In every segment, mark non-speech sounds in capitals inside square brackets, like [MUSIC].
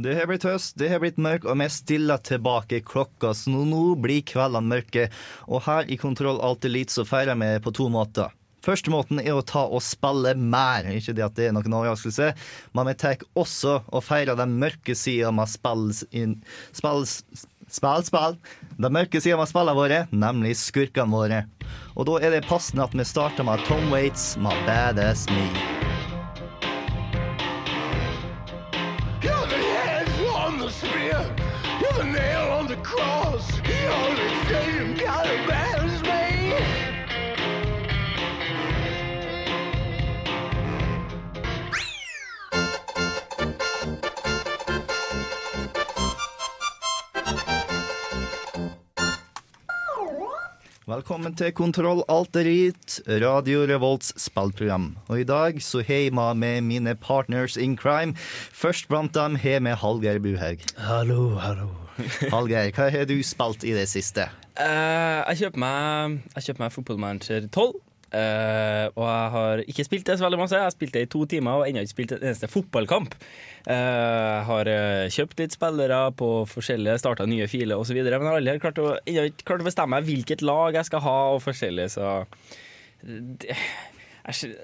Det har blitt høst, det har blitt mørkt, og vi stiller tilbake klokka, så nå, blir kveldene mørke. Og her i Kontroll Alt Elite så feirer vi på to måter. Første måten er å ta og spille mer. Ikke det at det er noen overraskelse, men vi tar også og feirer den mørke sida med spills spill, spill. Den mørke sida med spillene våre, nemlig skurkene våre. Og da er det passende at vi starter med Tom Waits med Badass Me. Velkommen til Kontroll Alterit, Radio Revolts spillprogram. Og i dag så har jeg med meg mine partners in crime. Først blant dem har vi Hallgeir Buhaug. Hallo, hallo. [LAUGHS] Hallgeir, hva har du spilt i det siste? Uh, jeg kjøper meg, jeg kjøper meg Football Manager 12. Uh, og jeg har ikke spilt det så veldig masse. Jeg har spilt det i to timer og ennå ikke spilt en eneste fotballkamp. Eh, jeg har eh, kjøpt litt spillere på forskjellige starta nye filer osv., men jeg har aldri klart å, klart å bestemme meg hvilket lag jeg skal ha og forskjellig, så det,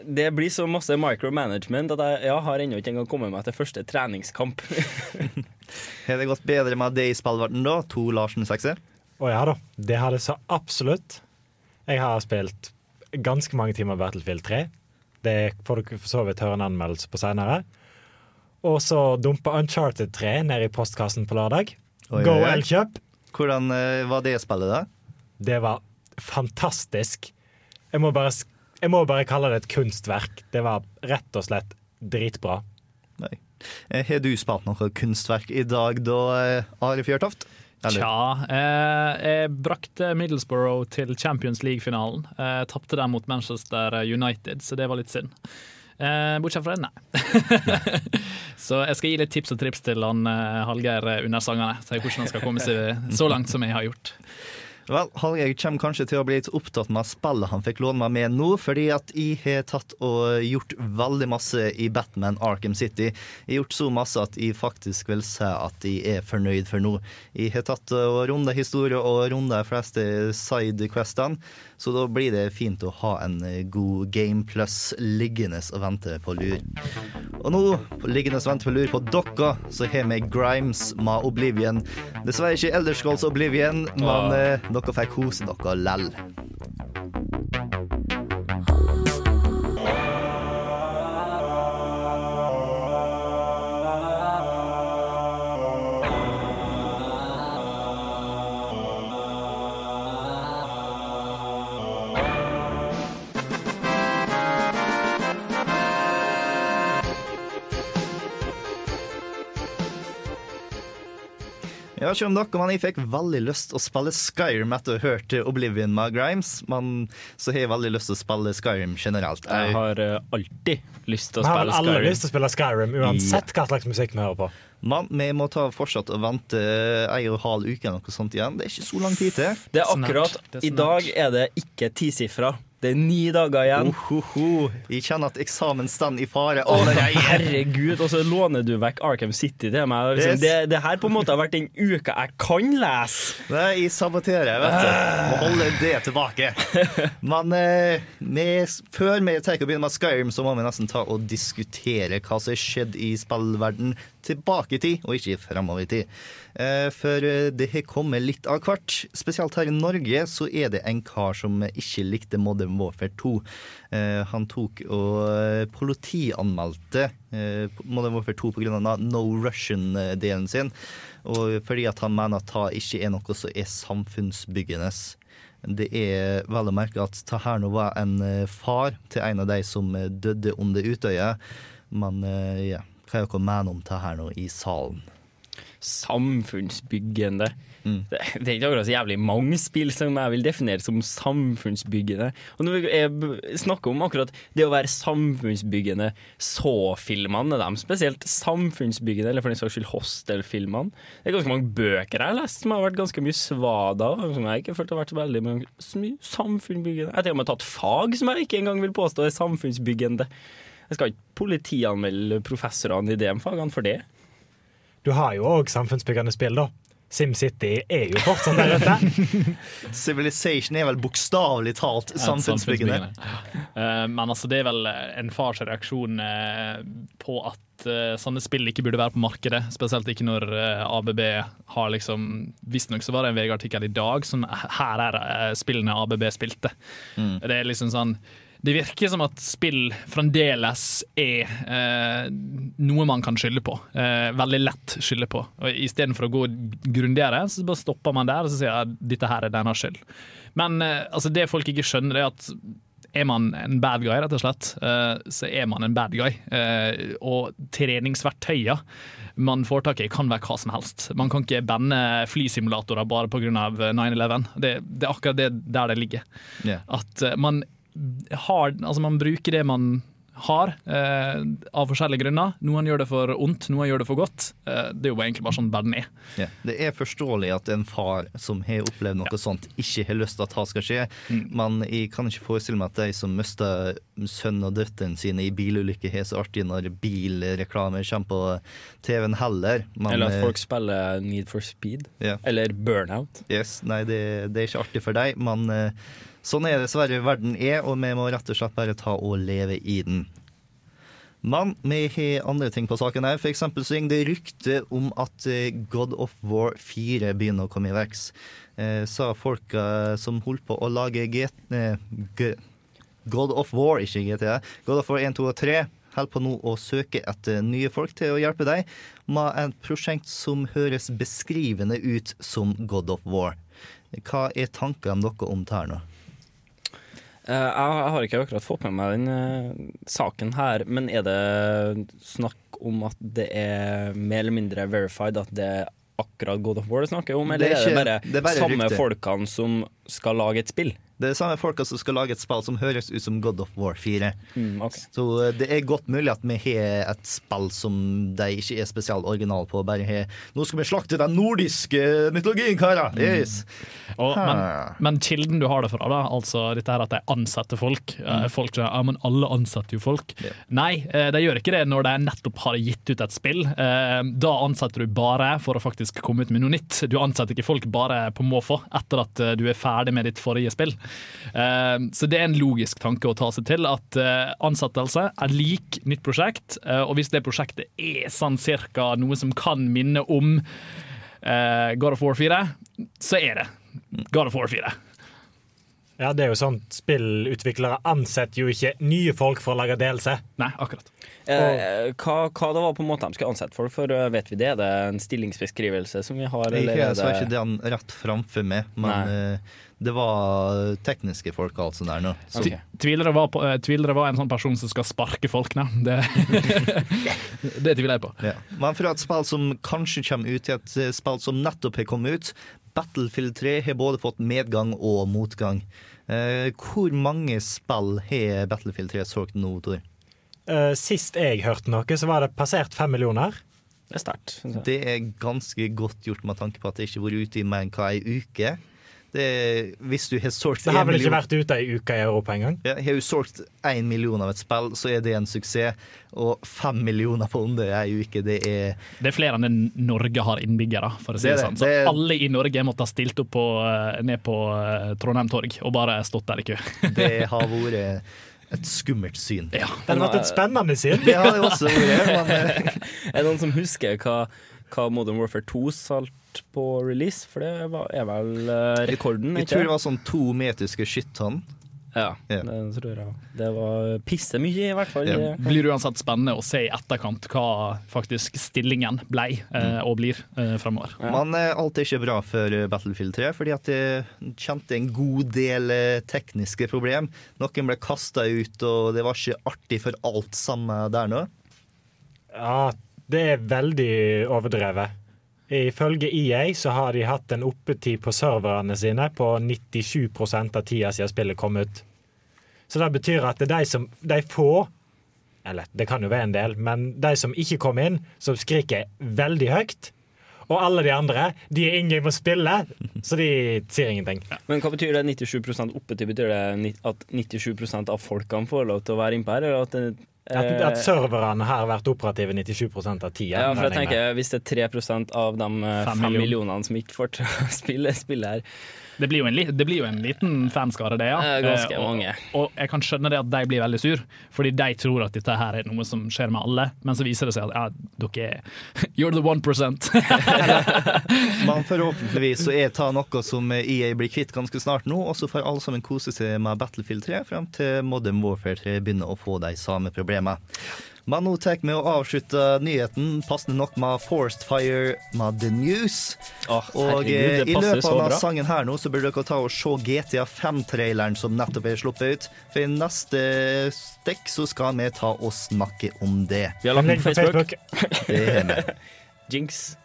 det blir så masse micromanagement at jeg ja, har ennå ikke engang kommet meg til første treningskamp. [LAUGHS] Har det gått bedre med det i spillverdenen da? To Larsen sekser? Å ja da, det har det så absolutt. Jeg har spilt ganske mange timer Battlefield 3. Det får dere for så vidt høre en anmeldelse på senere. Og så dumpa Uncharted 3 ned i postkassen på lørdag. Oi, Go. Elkjøp! Hvordan eh, var det spillet, da? Det var fantastisk. Jeg må, bare, jeg må bare kalle det et kunstverk. Det var rett og slett dritbra. Nei. Eh, Har du spart noe kunstverk i dag da, eh, Are Fjørtoft? Eller? Tja, eh, jeg brakte Middlesbrough til Champions League-finalen. Eh, Tapte den mot Manchester United, så det var litt synd. Eh, bortsett fra det, nei. [LAUGHS] så jeg skal gi litt tips og trips til han eh, Hallgeir under sangene. Så hvordan han skal komme seg så langt som jeg har gjort. Vel, Hallgeir kommer kanskje til å bli litt opptatt med spillet han fikk låne meg med nå, fordi at jeg har tatt og gjort veldig masse i Batman Arkham City. Jeg har gjort så masse at jeg faktisk vil si at jeg er fornøyd for nå. Jeg har tatt og runda historie og runda de fleste sidequestene, så da blir det fint å ha en god game plus liggende og vente på lur. Og nå, liggende og vente på lur på dokka, så har vi Grimes med Oblivion. Dessverre ikke Elderskolds Oblivion, men eh, dere fikk kose dere lell. Jeg vet ikke om dere, men jeg fikk veldig lyst til å spille Skyrim etter å ha hørt Oblivion med Grimes, men så har jeg veldig lyst til å spille Skyrim generelt. Jeg har eh, alltid lyst til å spille Vi har alle lyst til å spille Skyrim, uansett hva slags musikk vi hører på. Men vi må ta fortsatt og vente ei og en halv uke eller noe sånt igjen. Det er ikke så lang tid til. Det er akkurat Det er I dag er det ikke tisifra. Det er ni dager igjen. Ohoho. Jeg kjenner at eksamen står i fare Oh, herregud, og så låner du vekk Arkham City til meg. Liksom, det, det her på en måte har vært den uka jeg kan lese. Nei, jeg saboterer, vet du. Må holde det tilbake. Men eh, med, før vi begynner med Skyrim, så må vi nesten ta og diskutere hva som har skjedd i spillverden tilbake i tid, og ikke fremover i tid. Eh, for eh, det har kommet litt av hvert. Spesielt her i Norge så er det en kar som ikke likte Modern Warfare 2. Eh, han tok og politianmeldte Modern Warfare 2 pga. No Russian-delen sin. Og fordi at han mener at det ikke er noe som er samfunnsbyggende. Det er vel å merke at det her nå var en far til en av de som døde under Utøya. Men ja, hva er dere mener om det her nå i salen? samfunnsbyggende. Mm. Det, det er ikke akkurat så jævlig mange spill som jeg vil definere som samfunnsbyggende. Og når vi er- snakker om akkurat det å være samfunnsbyggende, så-filmene er de spesielt samfunnsbyggende, eller for den saks skyld Hostel-filmene. Det er ganske mange bøker jeg har lest som har vært ganske mye svada, som jeg ikke følte har vært så veldig så mye samfunnsbyggende. Jeg har til og med tatt fag som jeg ikke engang vil påstå er samfunnsbyggende. Jeg skal ikke politianmelde professorene i DM-fagene for det. Du har jo òg samfunnsbyggende spill, da. SimCity er jo fortsatt der ute. [LAUGHS] Civilization er vel bokstavelig talt samfunnsbyggende. Eh, men altså, det er vel en fars reaksjon eh, på at eh, sånne spill ikke burde være på markedet. Spesielt ikke når eh, ABB har liksom Visstnok så var det en VG-artikkel i dag som her er eh, spillene ABB spilte. Det er liksom sånn det virker som at spill fremdeles er eh, noe man kan skylde på. Eh, veldig lett skylde på. Og Istedenfor å gå grundigere, så bare stopper man der og så sier at dette her er deres skyld. Men eh, altså, det folk ikke skjønner, er at er man en bad guy, rett og slett, eh, så er man en bad guy. Eh, og treningsverktøyer man får tak i, kan være hva som helst. Man kan ikke banne flysimulatorer bare pga. 9-11. Det, det er akkurat det der det ligger. Yeah. At eh, man har Altså, man bruker det man har, eh, av forskjellige grunner. Noen gjør det for ondt, noen gjør det for godt. Eh, det er jo egentlig bare sånn verden er. Ja. Det er forståelig at en far som har opplevd noe sånt, ikke har lyst til at det skal skje. Men jeg kan ikke forestille meg at de som mister sønnen og døtteren sine i bilulykker, har så artig når bilreklame kommer på TV-en heller. Men, Eller at eh, folk spiller Need for Speed. Ja. Eller Burnout. Yes, nei, det, det er ikke artig for deg, men eh, sånn er dessverre verden er, og vi må rett og slett bare ta og leve i den. Men vi har andre ting på saken her. For eksempel så går det rykte om at eh, God of War 4 begynner å komme i verks. Eh, sa folka som holdt på å lage G eh, G God of War, ikke GTA. God of War 1, 2 og 3 holder på nå å søke etter nye folk til å hjelpe deg med et prosjekt som høres beskrivende ut som God of War. Hva er tankene dere om det her nå? Eh, Jeg har ikke akkurat fått med meg den eh, saken her, men er det snakk om at det er mer eller mindre verified at det er akkurat God of War det snakker om, Det eller er er, det bare, det er bare samme rykte. folkene som skal lage et spill? Det er samme folka som skal lage et spill som høres ut som God of War 4. Mm, okay. Så eh, det er godt mulig at vi har et spill som de ikke er spesielt original på. Bare har Nå skal vi slakte den nordiske mytologien, karer! Yes. Og, men, men kilden du har det fra, da, altså dette her at de ansetter folk mm. Folk sier ja, men alle ansetter jo folk. Ja. Nei, eh, de gjør ikke det når de nettopp har gitt ut et spill. Eh, Da ansetter du bare for å faktisk komme ut med noe nytt. Du ansetter ikke folk bare på måfå etter at eh, du er ferdig med ditt forrige spill. Eh, Så det er en logisk tanke å ta seg til at eh, ansettelse er lik nytt prosjekt, eh, og hvis det prosjektet er sånn cirka noe som kan minne om God of War 4, så er det God of War 4. Ja, det er jo sånn Spillutviklere ansetter jo ikke nye folk for å lage delelse. Nei, akkurat. Eh, hva, hva det var på en måte de skulle ansette folk for, vet vi det? Er det en stillingsbeskrivelse som vi har? Jeg Eller har er så ikke det den rett framfor meg, men eh, det var tekniske folk og alt sånt der nå. Så, Ok. Tvilere var, på, uh, tvilere var en sånn person som skal sparke folk, nei. Det, [LAUGHS] det tviler jeg på. ja. Men fra et spill som kanskje kommer ut til et eh, spill som nettopp har kommet ut, Battlefield 3 har både fått medgang og motgang. Uh, hvor mange spill har Battlefield 3 solgt nå, Tor? Uh, sist jeg hørte noe, så var det passert fem millioner. Det er sterkt. Det er ganske godt gjort med tanke på at det ikke har vært ute i mer enn hva ei uke. Det er, hvis du har solgt Det har vel ikke million- vært ute ei uke i Europa engang. ja, Har du solgt én million av et spill, så er det en suksess. Og fem millioner på under ei uke, det er Det er flere enn det Norge har innbyggere, for å si Det det, er sånn. Så Det er- alle i Norge måtte ha stilt opp på, eh, ned på eh, Trondheim torg og bare stått der i kø. [LAUGHS] Det har [LAUGHS] vært et skummelt syn. Ja. Det hadde vært et spennende syn. Det har det også vært, men eh, [LAUGHS] Er det noen som husker hva, hva Modern Warfare 2 solgte på release? For det var, er vel eh, rekorden, jeg ikke tror det var sånn to metriske skyttonn. Ja, yeah. det tror jeg. Det var pisse mye, i hvert fall. Ja. Blir uansett spennende å se i etterkant hva faktisk stillingen ble eh, og blir eh, framover. Ja. Men eh, alt er ikke bra for eh, Battlefield 3, fordi at det kjente en god del eh, tekniske problem. Noen ble kasta ut, og det var ikke artig for alt sammen der nå. Ja, det er veldig overdrevet. Ifølge EA så har de hatt en oppetid på serverne sine på 97 av tida siden spillet kom ut. Så det betyr at det er de som De få Eller det kan jo være en del, men de som ikke kom inn, som skriker veldig høyt. Og alle de andre de er in game og spiller, så de sier ingenting. Men hva betyr det 97 oppetid? Betyr det at 97% av folkene får lov til å være innpå her? Eller at, At, eh, at serverne har vært operative 97 av tida. ja, for jeg tenker Hvis det er 3% av de eh, Fem fem millionene som ikke får til [LAUGHS] å spille, spille her Det blir, jo en, det blir jo en liten fanskare, det, ja. Eh, ganske mange. og. Og jeg kan skjønne det at de blir veldig sur, fordi de tror at dette her er noe som skjer med alle, men så viser det seg at ja, dere er [LAUGHS] You're the one percent. [LAUGHS] [LAUGHS] Men forhåpentligvis så er det noe som EA blir kvitt ganske snart nå, og så får alle sammen kose seg med Battlefield 3 frem til Modern Warfare 3 begynner å få de samme problemene. Men nå tar vi å avslutte nyheten, passende nok med Forest Fire med The News. Oh, Og herregud, eh, i løpet av denne sangen her nå, så burde dere ta og se GTA 5-traileren som nettopp er sluppet ut. For i neste stikk så skal vi ta og snakke om det. Vi har lagt den på Facebook. Facebook. Det har vi. [LAUGHS] Jinx.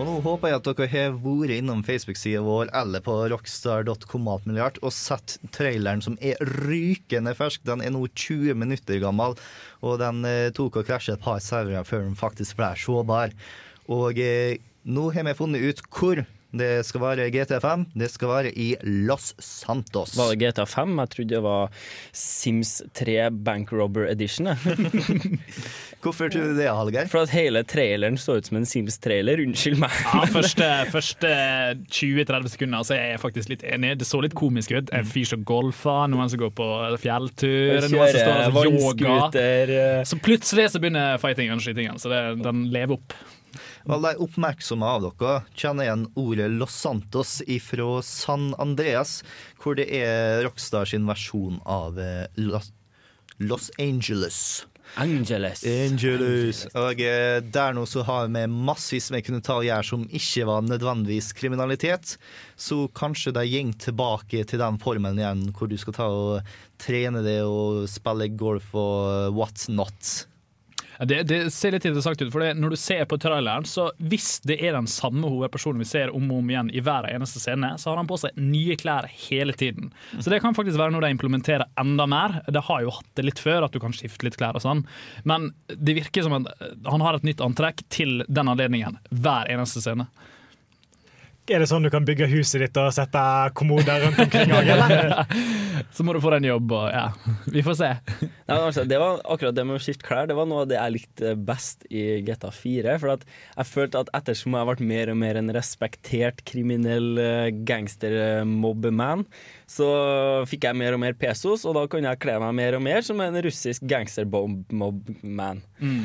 Og nå håper jeg at dere har vært innom Facebook-sida vår eller på rockstar.com og sett traileren som er rykende fersk. Den er nå 20 minutter gammel, og den eh, tok og krasja et par servere før den faktisk ble sårbar. Og eh, nå har vi funnet ut hvor det skal være GT5. Det skal være i Los Santos. Var det GTA 5? Jeg trodde det var Sims 3 Bank Robber Edition. [LAUGHS] Hvorfor tror du det, Hallgeir? For at hele traileren så ut som en Sims-trailer. Unnskyld meg. Ja, første, første 20-30 sekunder så er jeg faktisk litt enig. Det så litt komisk ut. En fyr som golfer, noen som går på fjelltur, noen som står og så yoga. eh, Så plutselig så begynner fightingen og skytingen, så det, den lever opp. Alle de oppmerksomme av dere kjenner igjen ordet Los Santos ifra San Andreas, hvor det er Rockstar sin versjon av eh, Los, Los Angeles. Angeles. Angeles. Og eh, der nå så har vi massevis vi kunne ta og gjøre som ikke var nødvendigvis kriminalitet. Så kanskje de går tilbake til den formelen igjen, hvor du skal ta og trene det og spille golf og what not. Det, det ser litt interessant ut, for det, når du ser på traileren, så hvis det er den samme hovedpersonen vi ser om og om igjen i hver eneste scene, så har han på seg nye klær hele tiden. Så det kan faktisk være noe de implementerer enda mer. Det har jo hatt det litt før, at du kan skifte litt klær og sånn, men det virker som at han har et nytt antrekk til den anledningen hver eneste scene. Er det sånn du kan bygge huset ditt og sette kommoder rundt omkring òg, eller? [LAUGHS] Så må du få deg en jobb, og ja, vi får se. Nei, men altså, det var akkurat det med å skifte klær Det var noe av det jeg likte best i GTA 4. For at jeg følte at ettersom jeg ble mer og mer en respektert kriminell eh, gangster-mobbeman, så fikk jeg mer og mer pesos, og da kunne jeg kle meg mer og mer som en russisk gangster-mob-man.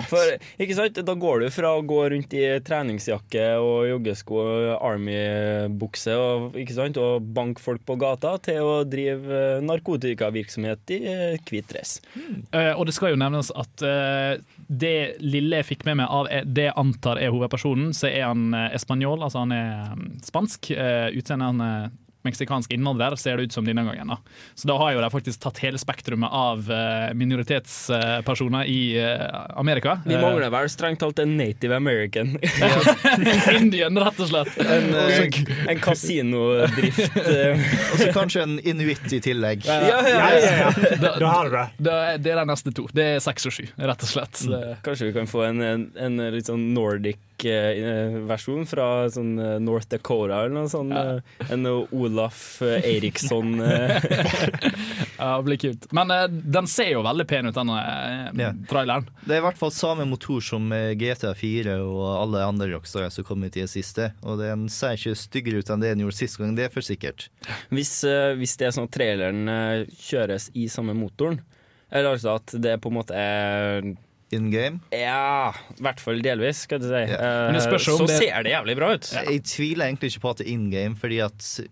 For ikke sant, da går du fra å gå rundt i treningsjakke og joggesko og army-bukse og, og banke folk på gata, til å drive eh, narkotikavirksomhet i eh, hvit dress. Eh, og det skal jo nevnes at uh, det lille jeg fikk med meg av det jeg antar er hovedpersonen, så er han uh, espanjol, altså han er mm, spansk. Uh, Utseendet han er meksikansk innvandrer, ser det ut som denne gangen. da. Så da har jo de faktisk tatt hele spektrumet av eh, minoritetspersoner i eh, Amerika. Vi mangler vel strengt talt en native american. Eh, [LAUGHS] Indian, rett og slett. en, en, en kasinodrift. [LAUGHS] eh. Og så kanskje en inuitt i tillegg. Ja, ja, Ja, ja. ja, ja. Da har du det. Det er, det er de neste to. Det er seks og sju, rett og slett. Så Kanskje vi kan få en, en, en litt sånn nordic eh, versjon fra sånn eh, North Dakota eller noe sånt. Ja. En Olaf Eiriksson Eriksson eh. [LAUGHS] Ja, det blir kult. Men eh, den ser jo veldig pen ut, denne eh, traileren. Det er i hvert fall samme motor som eh, GTA 4 og alle andre rockstarer som kom ut i det siste. Og den ser ikke styggere ut enn det den gjorde sist gang, det er for sikkert. hvis, eh, hvis det er sånn at traileren eh, kjøres i samme motoren, eller altså at det på en måte er In game. Ja, i hvert fall delvis, skal du si. Yeah. Eh, om så det- ser det jævlig bra ut. Jeg tviler egentlig ikke på at det er in game, fordi at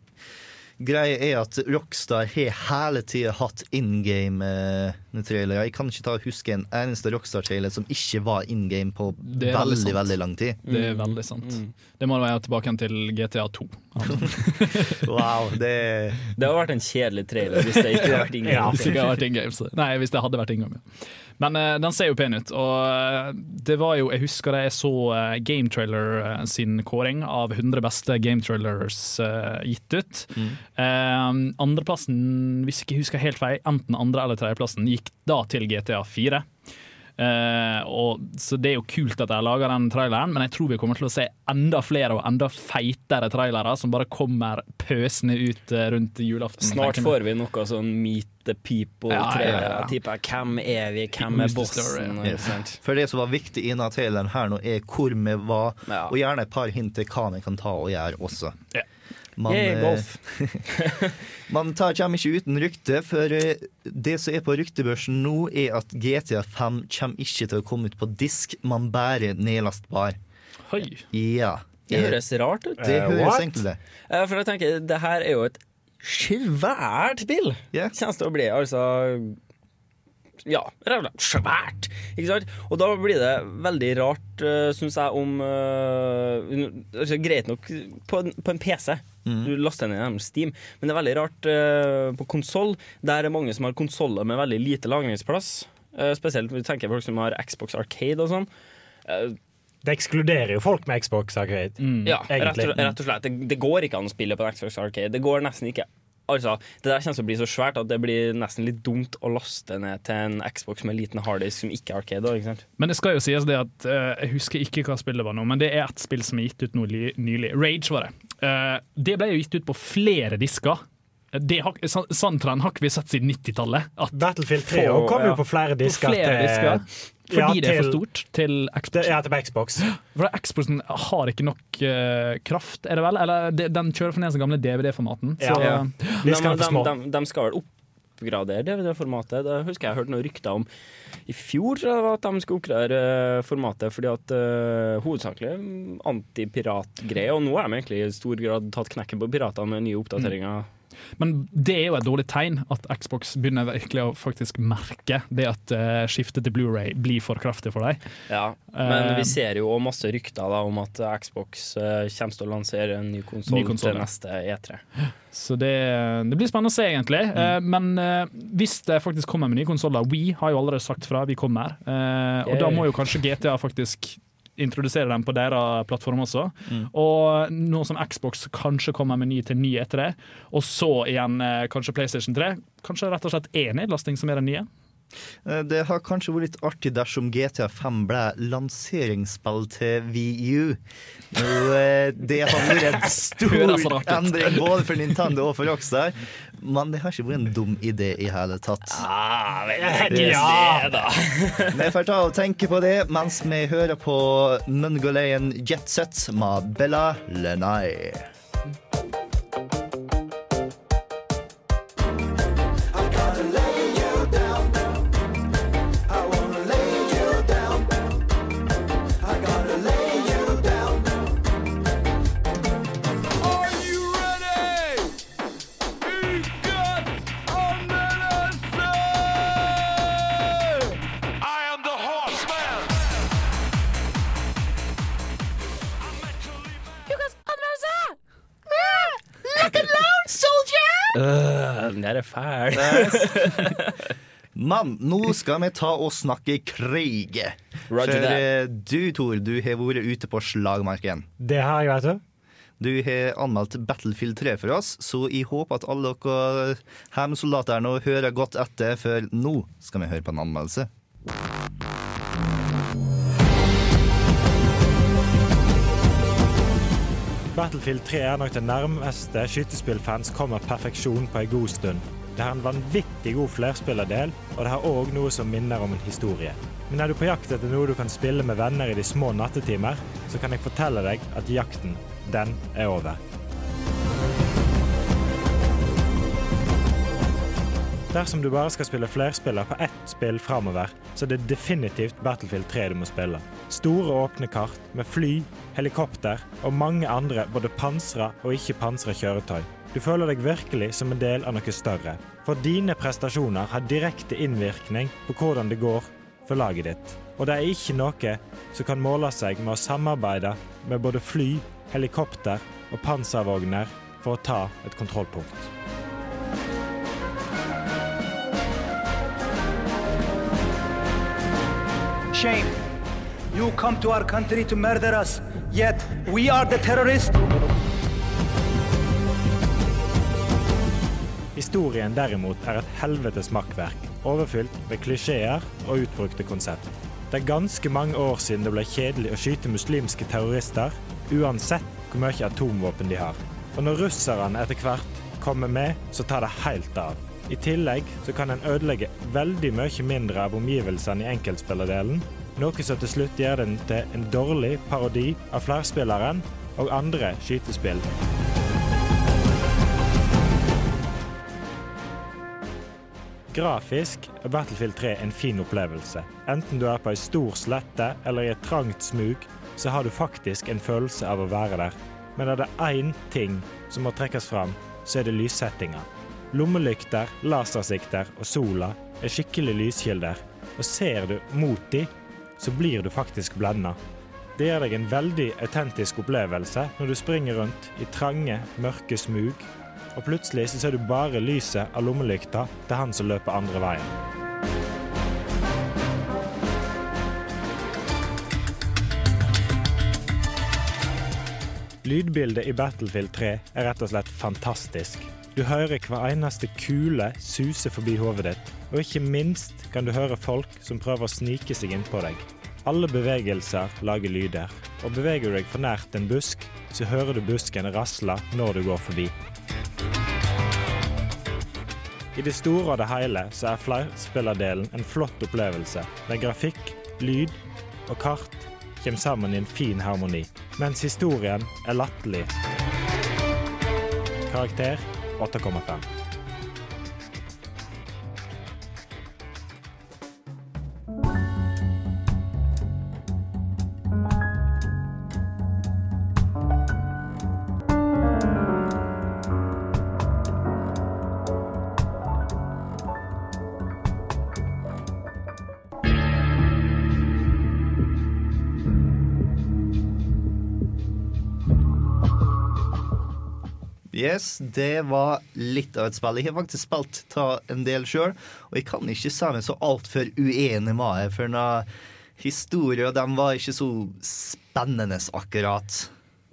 Greia er at Rockstar har hele tida hatt in game-trailere. Jeg kan ikke ta og huske en eneste Rockstar-trailer som ikke var in game på veldig veldig, veldig lang tid. Det er veldig sant. Det må være tilbake til GTA 2. [LAUGHS] Wow, det Det hadde vært en kjedelig trailer hvis det ikke hadde vært ingen Ja, hvis det ikke hadde vært in games. Nei, hvis det hadde vært Ingame. ja. Men uh, den ser jo pen ut. Og eh, det var jo, jeg husker da jeg så uh, Game Trailer uh, sin kåring av 100 beste Game Trailers gitt ut. Eh, andreplassen, hvis jeg ikke husker helt feil, enten andre eller tredjeplassen, gikk da til GTA 4. Eh, og, så det er jo kult at de har laga den traileren, men jeg tror vi kommer til å se enda flere og enda feitere trailere som bare kommer pøsende ut eh, rundt julaften. Snart får vi noe sånn Meet the People-trailer. ja, ja. ja. Hvem er vi, hvem er bossen? Yes. For det som var viktig i denne traileren her nå, er hvor vi var, Ja. og gjerne et par hint til hva vi kan ta og gjøre også. Ja. Man, Yeah, eh, golf. [LAUGHS] man tar, kommer ikke uten rykte, for eh, det som er på ryktebørsen nå, er at GTA 5 kommer ikke til å komme ut på disk, man bare nedlastbar. Hoi. Ja. Det høres rart ut. Det Eh, høres what? egentlig. For jeg tenker, det her er jo et svært spill. Yeah. Kjennes det å bli, altså Ja, svært. Ikke sant? Og da blir det veldig rart, uh, syns jeg, om uh, altså, Greit nok på, en- på en PC. Du laster ned gjennom Steam, men det er veldig rart uh, på konsoll. Der er mange som har konsoller med veldig lite lagringsplass. Uh, spesielt du tenker folk som har Xbox Arcade og sånn. Uh, Det ekskluderer jo folk med Xbox Arcade. Ja, rett og, rett og slett. Det, det går ikke an å spille på en Xbox Arcade. Det går nesten ikke. Altså, Det der kommer til å bli så svært at det blir nesten litt dumt å laste ned til en Xbox med liten harddisk som ikke er Arcade. Ikke sant? Men det skal jo sies det at uh, Jeg husker ikke hva spillet var nå, men det er ett spill som er gitt ut nå nylig. Rage var det. Uh, det ble jo gitt ut på flere disker. Det har, trend har ikke vi sett siden 90-tallet. Battlefield 3 På- kom jo ja. på flere disker. på disker. flere til- disker fordi ja, det er for stort til Xbox. Ja, til Xbox. [GASPS] For Xboxen har ikke nok uh, kraft, er det vel? Eller de, den kjører for ned den gamle DVD-formaten. Ja. Så Ja. [GASPS] De skal de, de, de skal vel oppgradere DVD-formatet. Det husker jeg hørte noen rykter om i fjor, tror jeg at de skulle oppgradere eh, formatet fordi at uh, hovedsakelig mm, antipiratgreie. Og nå har de egentlig i stor grad tatt knekken på piratene med nye oppdateringer. Men det er jo et dårlig tegn at Xbox begynner virkelig å faktisk merke det at uh, skiftet til Blu-ray blir for kraftig for deg. Ja, Men Eh, vi ser jo masse rykter da, om at Xbox eh, kommer til å lansere en ny konsoll konsol, til neste E3. Så det, det blir spennende å se, egentlig. Eh, men eh, hvis det faktisk kommer med nye konsoller We har jo allerede sagt fra, vi kommer. Eh, og da må jo kanskje GTA faktisk introdusere dem på deres plattform også. Og nå som Xbox kanskje kommer med ny til ny etter det, og så igjen eh, kanskje PlayStation 3, kanskje rett og slett én nedlasting som er den nye. Eh, Det har kanskje vært litt artig dersom GTA 5 ble lanseringsspill til VU. Det har vært en [LAUGHS] stor endring både for Nintendo og for Rockstar. Men det har ikke vært en dum idé i hele tatt. Ah, Ja! [LAUGHS] Vi får ta og tenke på det mens vi hører på Mungolayan Jetset med Bella Lenai. [LAUGHS] Men nå skal vi ta og snakke krig. Roger For that. eh, du, Tor, du har vært ute på slagmarken. Det har jeg, vet du. Du har anmeldt Battlefield 3 for oss, så jeg håper at alle dere hjemmesoldater nå hører godt etter, for nå skal vi høre på en anmeldelse. Battlefield 3 er nok det nærmeste skytespillfans kommer perfeksjon på en god stund. Det har en vanvittig god flerspillerdel, og det har òg noe som minner om en historie. Men er du på jakt etter noe du kan spille med venner i de små nattetimer, så kan jeg fortelle deg at jakten, den er over. Dersom du bare skal spille flerspiller på ett spill framover, så er det definitivt Battlefield 3 du må spille. Store, åpne kart med fly, helikopter og mange andre både pansra og ikke pansra kjøretøy. Du føler deg virkelig som en del av noe større. For dine prestasjoner har direkte innvirkning på hvordan det går for laget ditt. Og det er ikke noe som kan måle seg med å samarbeide med både fly, helikopter og panservogner for å ta et kontrollpunkt. Shame. You come to our country to murder us, yet we are the terrorists. Historien derimot er et helvetes makkverk, overfylt med klisjeer og utbrukte konsept. Det er ganske mange år siden det ble kjedelig å skyte muslimske terrorister, uansett hvor mye atomvåpen de har. Og når russerne etter hvert kommer med, så tar det helt av. I tillegg så kan en ødelegge veldig mye mindre av omgivelsene i enkeltspillerdelen, noe som til slutt gjør den til en dårlig parodi av flerspilleren og andre skytespill. Grafisk er Battlefield 3 en fin opplevelse. Enten du er på ei stor slette eller i et trangt smug, så har du faktisk en følelse av å være der. Men er det én ting som må trekkes fram, så er det lyssettinga. Lommelykter, lasersikter og sola er skikkelig lyskilder, og ser du mot de, så blir du faktisk blenda. Det gir deg en veldig autentisk opplevelse når du springer rundt i trange, mørke smug og plutselig så ser du bare lyset av lommelykta til han som løper andre veien. Lydbildet i Battlefield 3 er rett og slett fantastisk. Du hører hver eneste kule suse forbi hodet ditt, og ikke minst kan du høre folk som prøver å snike seg innpå deg. Alle bevegelser lager lyder, og beveger du deg for nært en busk, så hører du busken rasle når du går forbi. I det store og det hele så er flerspillerdelen en flott opplevelse, der grafikk, lyd og kart kommer sammen i en fin harmoni, mens historien er latterlig. Karakter 8,5. Yes, det var litt av et spill. Jeg har faktisk spilt ta en del sjøl, og jeg kan ikke si meg så altfor uenig med det, for historien var ikke så spennende, akkurat.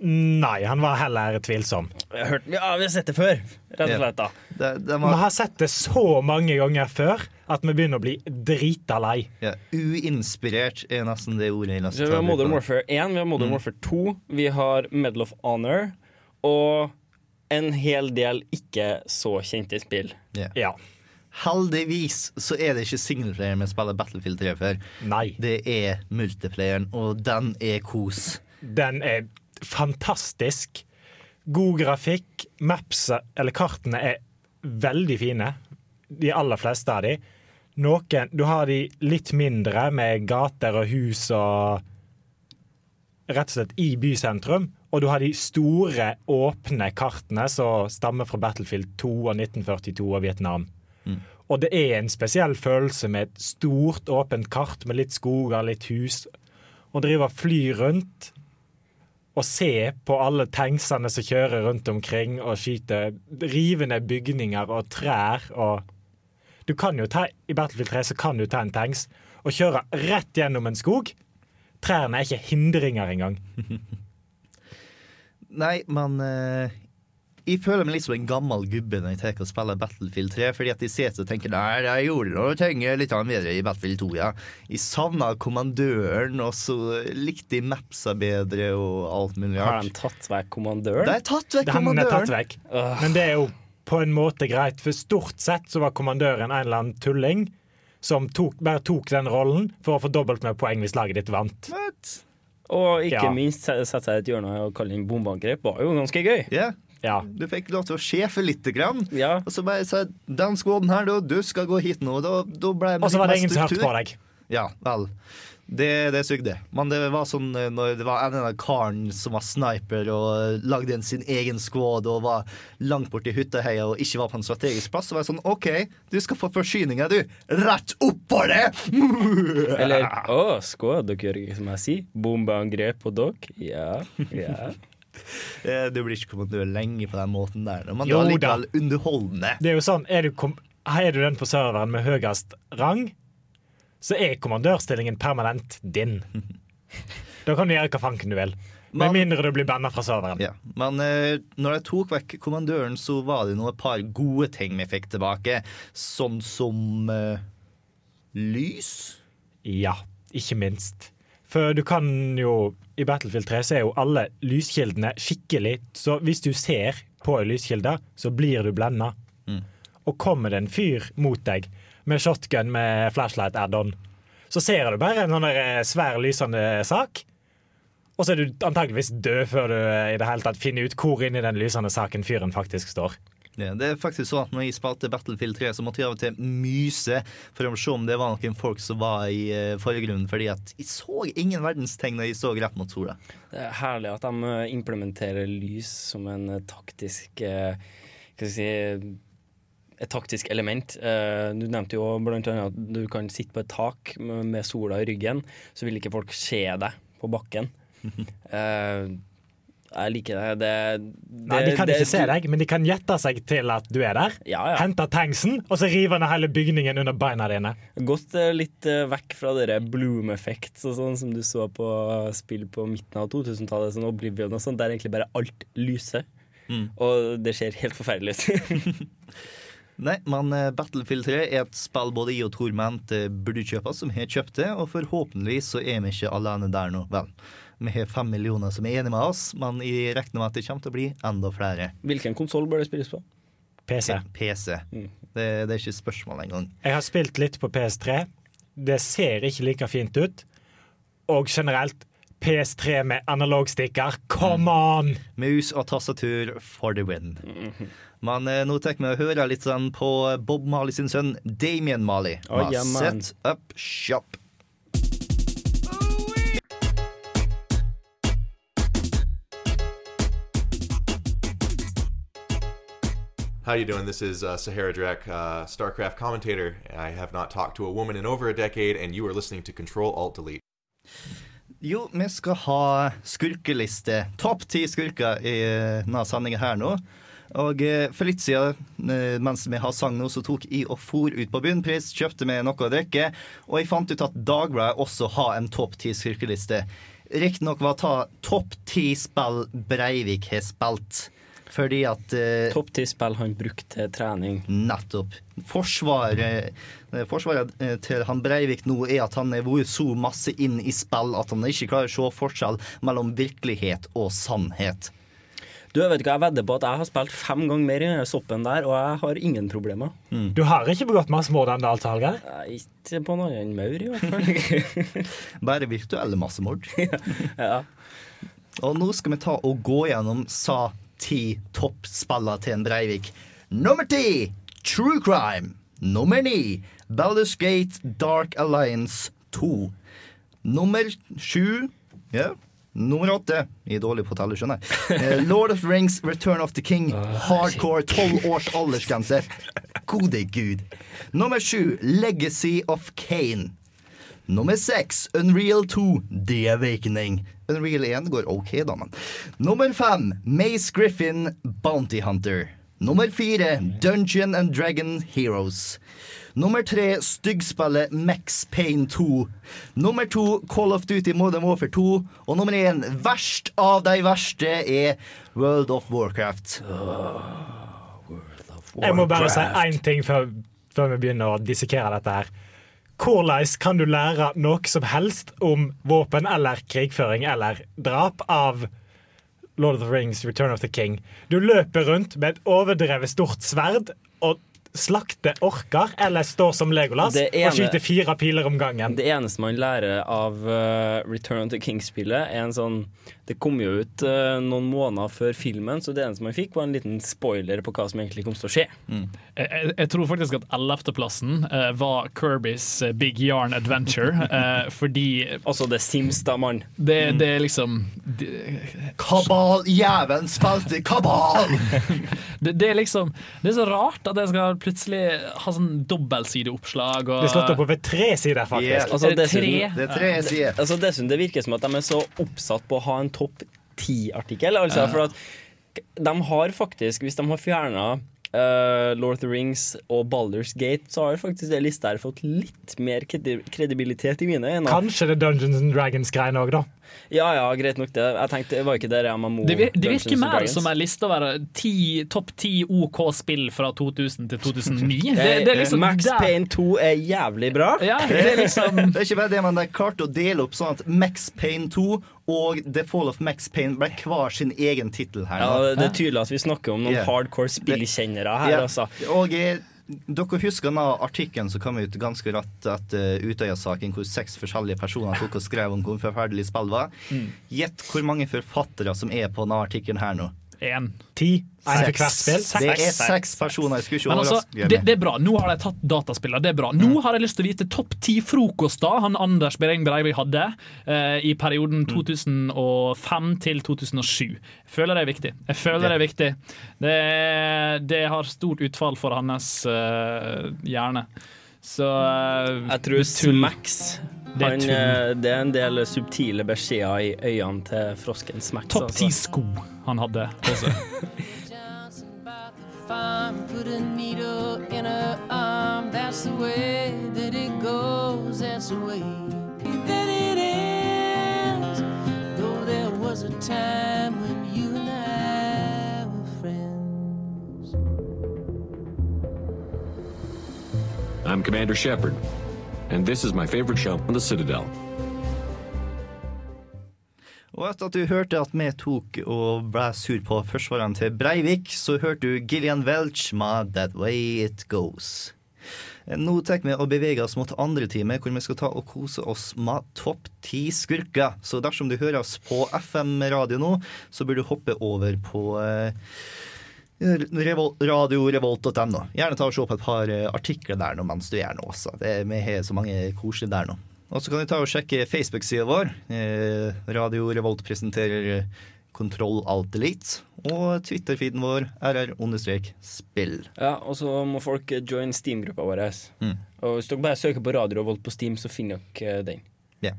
Nei, han var heller tvilsom. Jeg har hørt, ja, vi har sett det før, rett og slett. da. Det, det Vi har sett det så mange ganger før at vi begynner å bli drita lei. ja, uinspirert, er nesten det ordet jeg nesten vi har Modern. Warfare 1, vi har Modern Mm. Warfare 2, vi har Medal of Honor og en hel del ikke så kjente spill. Yeah. Ja. Heldigvis så er det ikke singleplayer vi spiller Battlefield 3 før. Nei. Det er multiplayeren, og den er kos. Den er fantastisk. God grafikk. Maps, eller kartene, er veldig fine. De aller fleste av de. Noen Du har de litt mindre, med gater og hus og Rett og slett i bysentrum. Og du har de store, åpne kartene som stammer fra Battlefield 2 og 1942 og Vietnam. Og det er en spesiell følelse med et stort, åpent kart med litt skoger, litt hus. Å drive og fly rundt og se på alle tanksene som kjører rundt omkring og skyter, rive ned bygninger og trær og Du kan jo ta, I Battlefield 3 så kan du ta en tanks og kjøre rett gjennom en skog. Trærne er ikke hindringer engang. [LAUGHS] Nei, men uh, jeg føler meg litt som en gammel gubbe når jeg tar og spiller Battlefield 3. Fordi at jeg ser og tenker Nei, jeg gjorde noe ting litt bedre i Battlefield 2, ja. Jeg savna kommandøren, og så likte jeg mapsa bedre og alt mulig Har de tatt vekk kommandøren? De har tatt vekk er kommandøren. tatt vekk. Men det er jo på en måte greit, for stort sett så var kommandøren en eller annen tulling som tok, bare tok den rollen for å få dobbelt med poeng hvis laget ditt vant. What? Og ikke Ja. minst sette seg i et hjørne og kalle inn bombeangrep var jo ganske gøy. Ja, Ja. du fikk lov til å sjefe lite grann. Ja. Og så bare sa den skåden her, du skal gå hit nå. Da, da ble det Og så var det ingen som hørte på deg. Ja, vel. Det, det sugde. Men det var sånn eh, når det var en av karen som var sniper og lagde en sin egen squad og var langt borti hytteheia og ikke var på en strategisk plass, så var jeg sånn OK, du skal få forsyninger, du. Rett oppå det! [LAUGHS] Eller å, squad, dere gjør ikke som jeg sier. Bombeangrep på dere. Ja, ja. [LAUGHS] Eh, Du blir ikke kommandør lenge på den måten der, men det var likevel underholdende. Det er jo sånn, er du, kom, er du den på serveren med høyest rang, så er kommandørstillingen permanent din. [LAUGHS] Da kan du gjøre hva fanken du vil. Med Man- mindre du blir banna fra serveren. Ja. Men eh, når jeg tok vekk kommandøren, så var det noen par gode ting vi fikk tilbake. Sånn som eh, lys. Ja, ikke minst. For du kan jo I Battlefield 3 så er jo alle lyskildene skikkelig Så hvis du ser på en lyskilde, så blir du blenda. Og kommer det en fyr mot deg med shotgun med flashlight add-on, så ser du bare en sånn eh, svær lysende sak. Og så er du antageligvis død før du eh, i det hele tatt finner ut hvor inni den lysende saken fyren faktisk står. Ja, det er faktisk sånn at når jeg spilte Battlefield 3, så måtte jeg av og til myse for å se om det var noen folk som var i uh, forgrunnen, fordi at jeg så ingen verdenstegn når jeg så rett mot sola. Det er herlig at de eh, implementerer lys som en eh, taktisk eh, Hva skal jeg si et taktisk element. Eh, du nevnte jo annet at du kan sitte på et tak med sola i ryggen, så vil ikke folk se deg på bakken. [LAUGHS] Eh, jeg liker det. det, det Nei, De kan det- ikke se deg, men de kan gjette seg til at du er der. Ja, ja. Hente tanksen, og så river han hele bygningen under beina dine. Gått eh, litt vekk fra dere bloom effects og sånn som du så på spill på midten av 2000-tallet, sånn Oblivion og sånt, der egentlig bare alt lyser. Mm. Og det ser helt forferdelig ut. [LAUGHS] [LAUGHS] Nei, men eh, Battlefield 3 er et spill både jeg og Tor mente burde kjøpe, som har kjøpt det, og forhåpentligvis så er vi ikke alene der nå. Vel, vi har fem millioner som er enige med oss, men jeg regner med at det kommer til å bli enda flere. Hvilken konsoll bør det spilles på? PC. PC. Mm. Det, det er ikke spørsmål engang. Jeg har spilt litt på PS3. Det ser ikke like fint ut. Og generelt PS3 med analogstikker. Come on! Mus og tastatur for the win. Men eh, nå tar vi og hører litt sånn på Bob Marley sin sønn Damien Marley. Oh, med yeah, man. Set Up Shop. How you doing? This is uh, Sahara Drek, uh, StarCraft commentator. I have not talked to a woman in over a decade, and you are listening to Control Alt Delete. Jo, vi skal ha skurkeliste. Topp ti skurker i eh, denne sendinga her nå. Og for litt siden, mens vi har sang nå, så tok jeg og for ut på bunnpris, kjøpte meg noe å drikke, og jeg fant ut at Dagbladet også har en topp ti skurkeliste. Riktignok var ta topp ti spill Breivik har spilt. Fordi at eh, Topp ti spill han brukte til trening. Nettopp. Forsvaret, eh, forsvaret eh, til han Breivik nå er at han har vært så masse inn i spill at han ikke klarer å se forskjell mellom virkelighet og sannhet. Du, jeg vet ikke, jeg vedder på at jeg har spilt fem ganger mer i soppen der, og jeg har ingen problemer. Du har ikke begått massemord ennå, altså, Hallgeir? Ikke på noe annet enn maur, i hvert fall. [LAUGHS] Bare virtuelle massemord. [LAUGHS] ja. Og nå skal vi ta og gå gjennom sa ti toppspiller til en Breivik. Nummer ti True Crime. Nummer ni Baldur's Gate Dark Alliance 2. Nummer sju ja. Nummer åtte Jeg er dårlig på å telle, skjønner jeg. Eh, Lord of the Rings Return of the King. Hardcore tolv års aldersgrense. Gode gud. Nummer sju Legacy of Kane. Nummer seks, Unreal 2, The Awakening. Unreal 1 går ok, da, men. Nummer fem, Mace Griffin, Bounty Hunter. Nummer fire, Dungeon and Dragon Heroes. Nummer tre, styggspillet Max Payne 2. Nummer to, Call of Duty Modern Warfare 2. Og nummer én, verst av de verste, er World of Warcraft. Jeg må bare si én ting før, før vi begynner å dissekere dette her. Hvordan kan du lære noe som helst om våpen eller krigføring eller drap av Lord of the Rings, Return of the King? Du løper rundt med et overdrevet stort sverd og slakter orker eller står som Legolas ene- og skyter fire piler om gangen. Det eneste man lærer av uh, Return to King-spillet, er en sånn Det kom jo ut uh, noen måneder før filmen, så det eneste man fikk, var en liten spoiler på hva som egentlig kom til å skje. Jeg, jeg, jeg tror faktisk at ellevteplassen uh, var Kirbys Big Yarn Adventure, [LAUGHS] fordi Altså, det er Sims, da, mann. det, det er liksom det, Kabal! Jævelen spilte kabal! [LAUGHS] det, det er liksom Det er så rart at jeg skal plutselig ha sånn dobbeltsideoppslag og Det er slått opp over tre sider, faktisk. Yeah. Altså, det tre? Det er tre sider. Altså, dessuten, det virker som at de er så oppsatt på å ha en topp ti-artikkel. Altså, for at de har faktisk, hvis de har fjerna Lord of the Rings og Baldur's Gate, så har faktisk det lista her fått litt mer kredibilitet i mine øyne. Kanskje det er Dungeons and Dragons-greiene òg, da. Ja ja, greit nok det. Jeg tenkte, det var ikke der MMO Det, vir det virker mer som en liste over ti- topp ti OK spill fra 2000 til 2009. [LAUGHS] Det, det er liksom Max der- Payne 2 er jævlig bra. [LAUGHS] Ja, det er liksom [LAUGHS] Det er ikke bare det, men de klarte å dele opp sånn at Max Payne 2 og The Fall of Max Payne ble hver sin egen tittel her. Ja, det, det er tydelig at vi snakker om noen Yeah. hardcore spillkjennere her, yeah. altså. Og eh, dere husker den artikkelen som kom ut ganske rett etter Utøya-saken, hvor seks forskjellige personer tok og skrev om hvor forferdelig spill var. Mm. Gjett hvor mange forfattere som er på denne artikkelen her nå. Én. Ti. En for hvert spill. Det er seks personer. Jeg skulle ikke altså, overraske det, det er bra. Nå har de tatt dataspillene. Det er bra. Nå har jeg lyst til å vite topp ti frokoster han Anders Behring Breivik hadde eh, i perioden 2005 til 2007. Jeg føler det er viktig. Jeg føler det er viktig. Det, det har stort utfall for hans eh, hjerne. Så eh, Jeg tror tull. Det er han, eh, det er en del subtile beskjeder i øynene til frosken Smert. Topp ti altså. sko han hadde også. [LAUGHS] I'm Commander Shepard, and this is my favorite show on the Citadel. Og etter at du hørte at vi tok og ble sur på forsvareren til Breivik, så hørte du Gillian Welch med 'That Way It Goes'. Nå tar vi og beveger oss mot andre time, hvor vi skal ta og kose oss med topp ti skurker. Så dersom du hører oss på FM-radio nå, så bør du hoppe over på eh, Revol radiorevolt.no. Gjerne ta og se på et par eh, artikler der nå mens du gjør noe også. Det er, vi har så mange koselige der nå. Og så kan du ta og sjekke Facebook-sida vår. Eh, Radio Revolt presenterer eh, Kontroll Alt Elite. Og Twitter-feeden vår rr-spill. Ja, og så må folk join Steam-gruppa vår. Mm. Og hvis dere bare søker på Radio Revolt på Steam, så finner dere den. Yeah.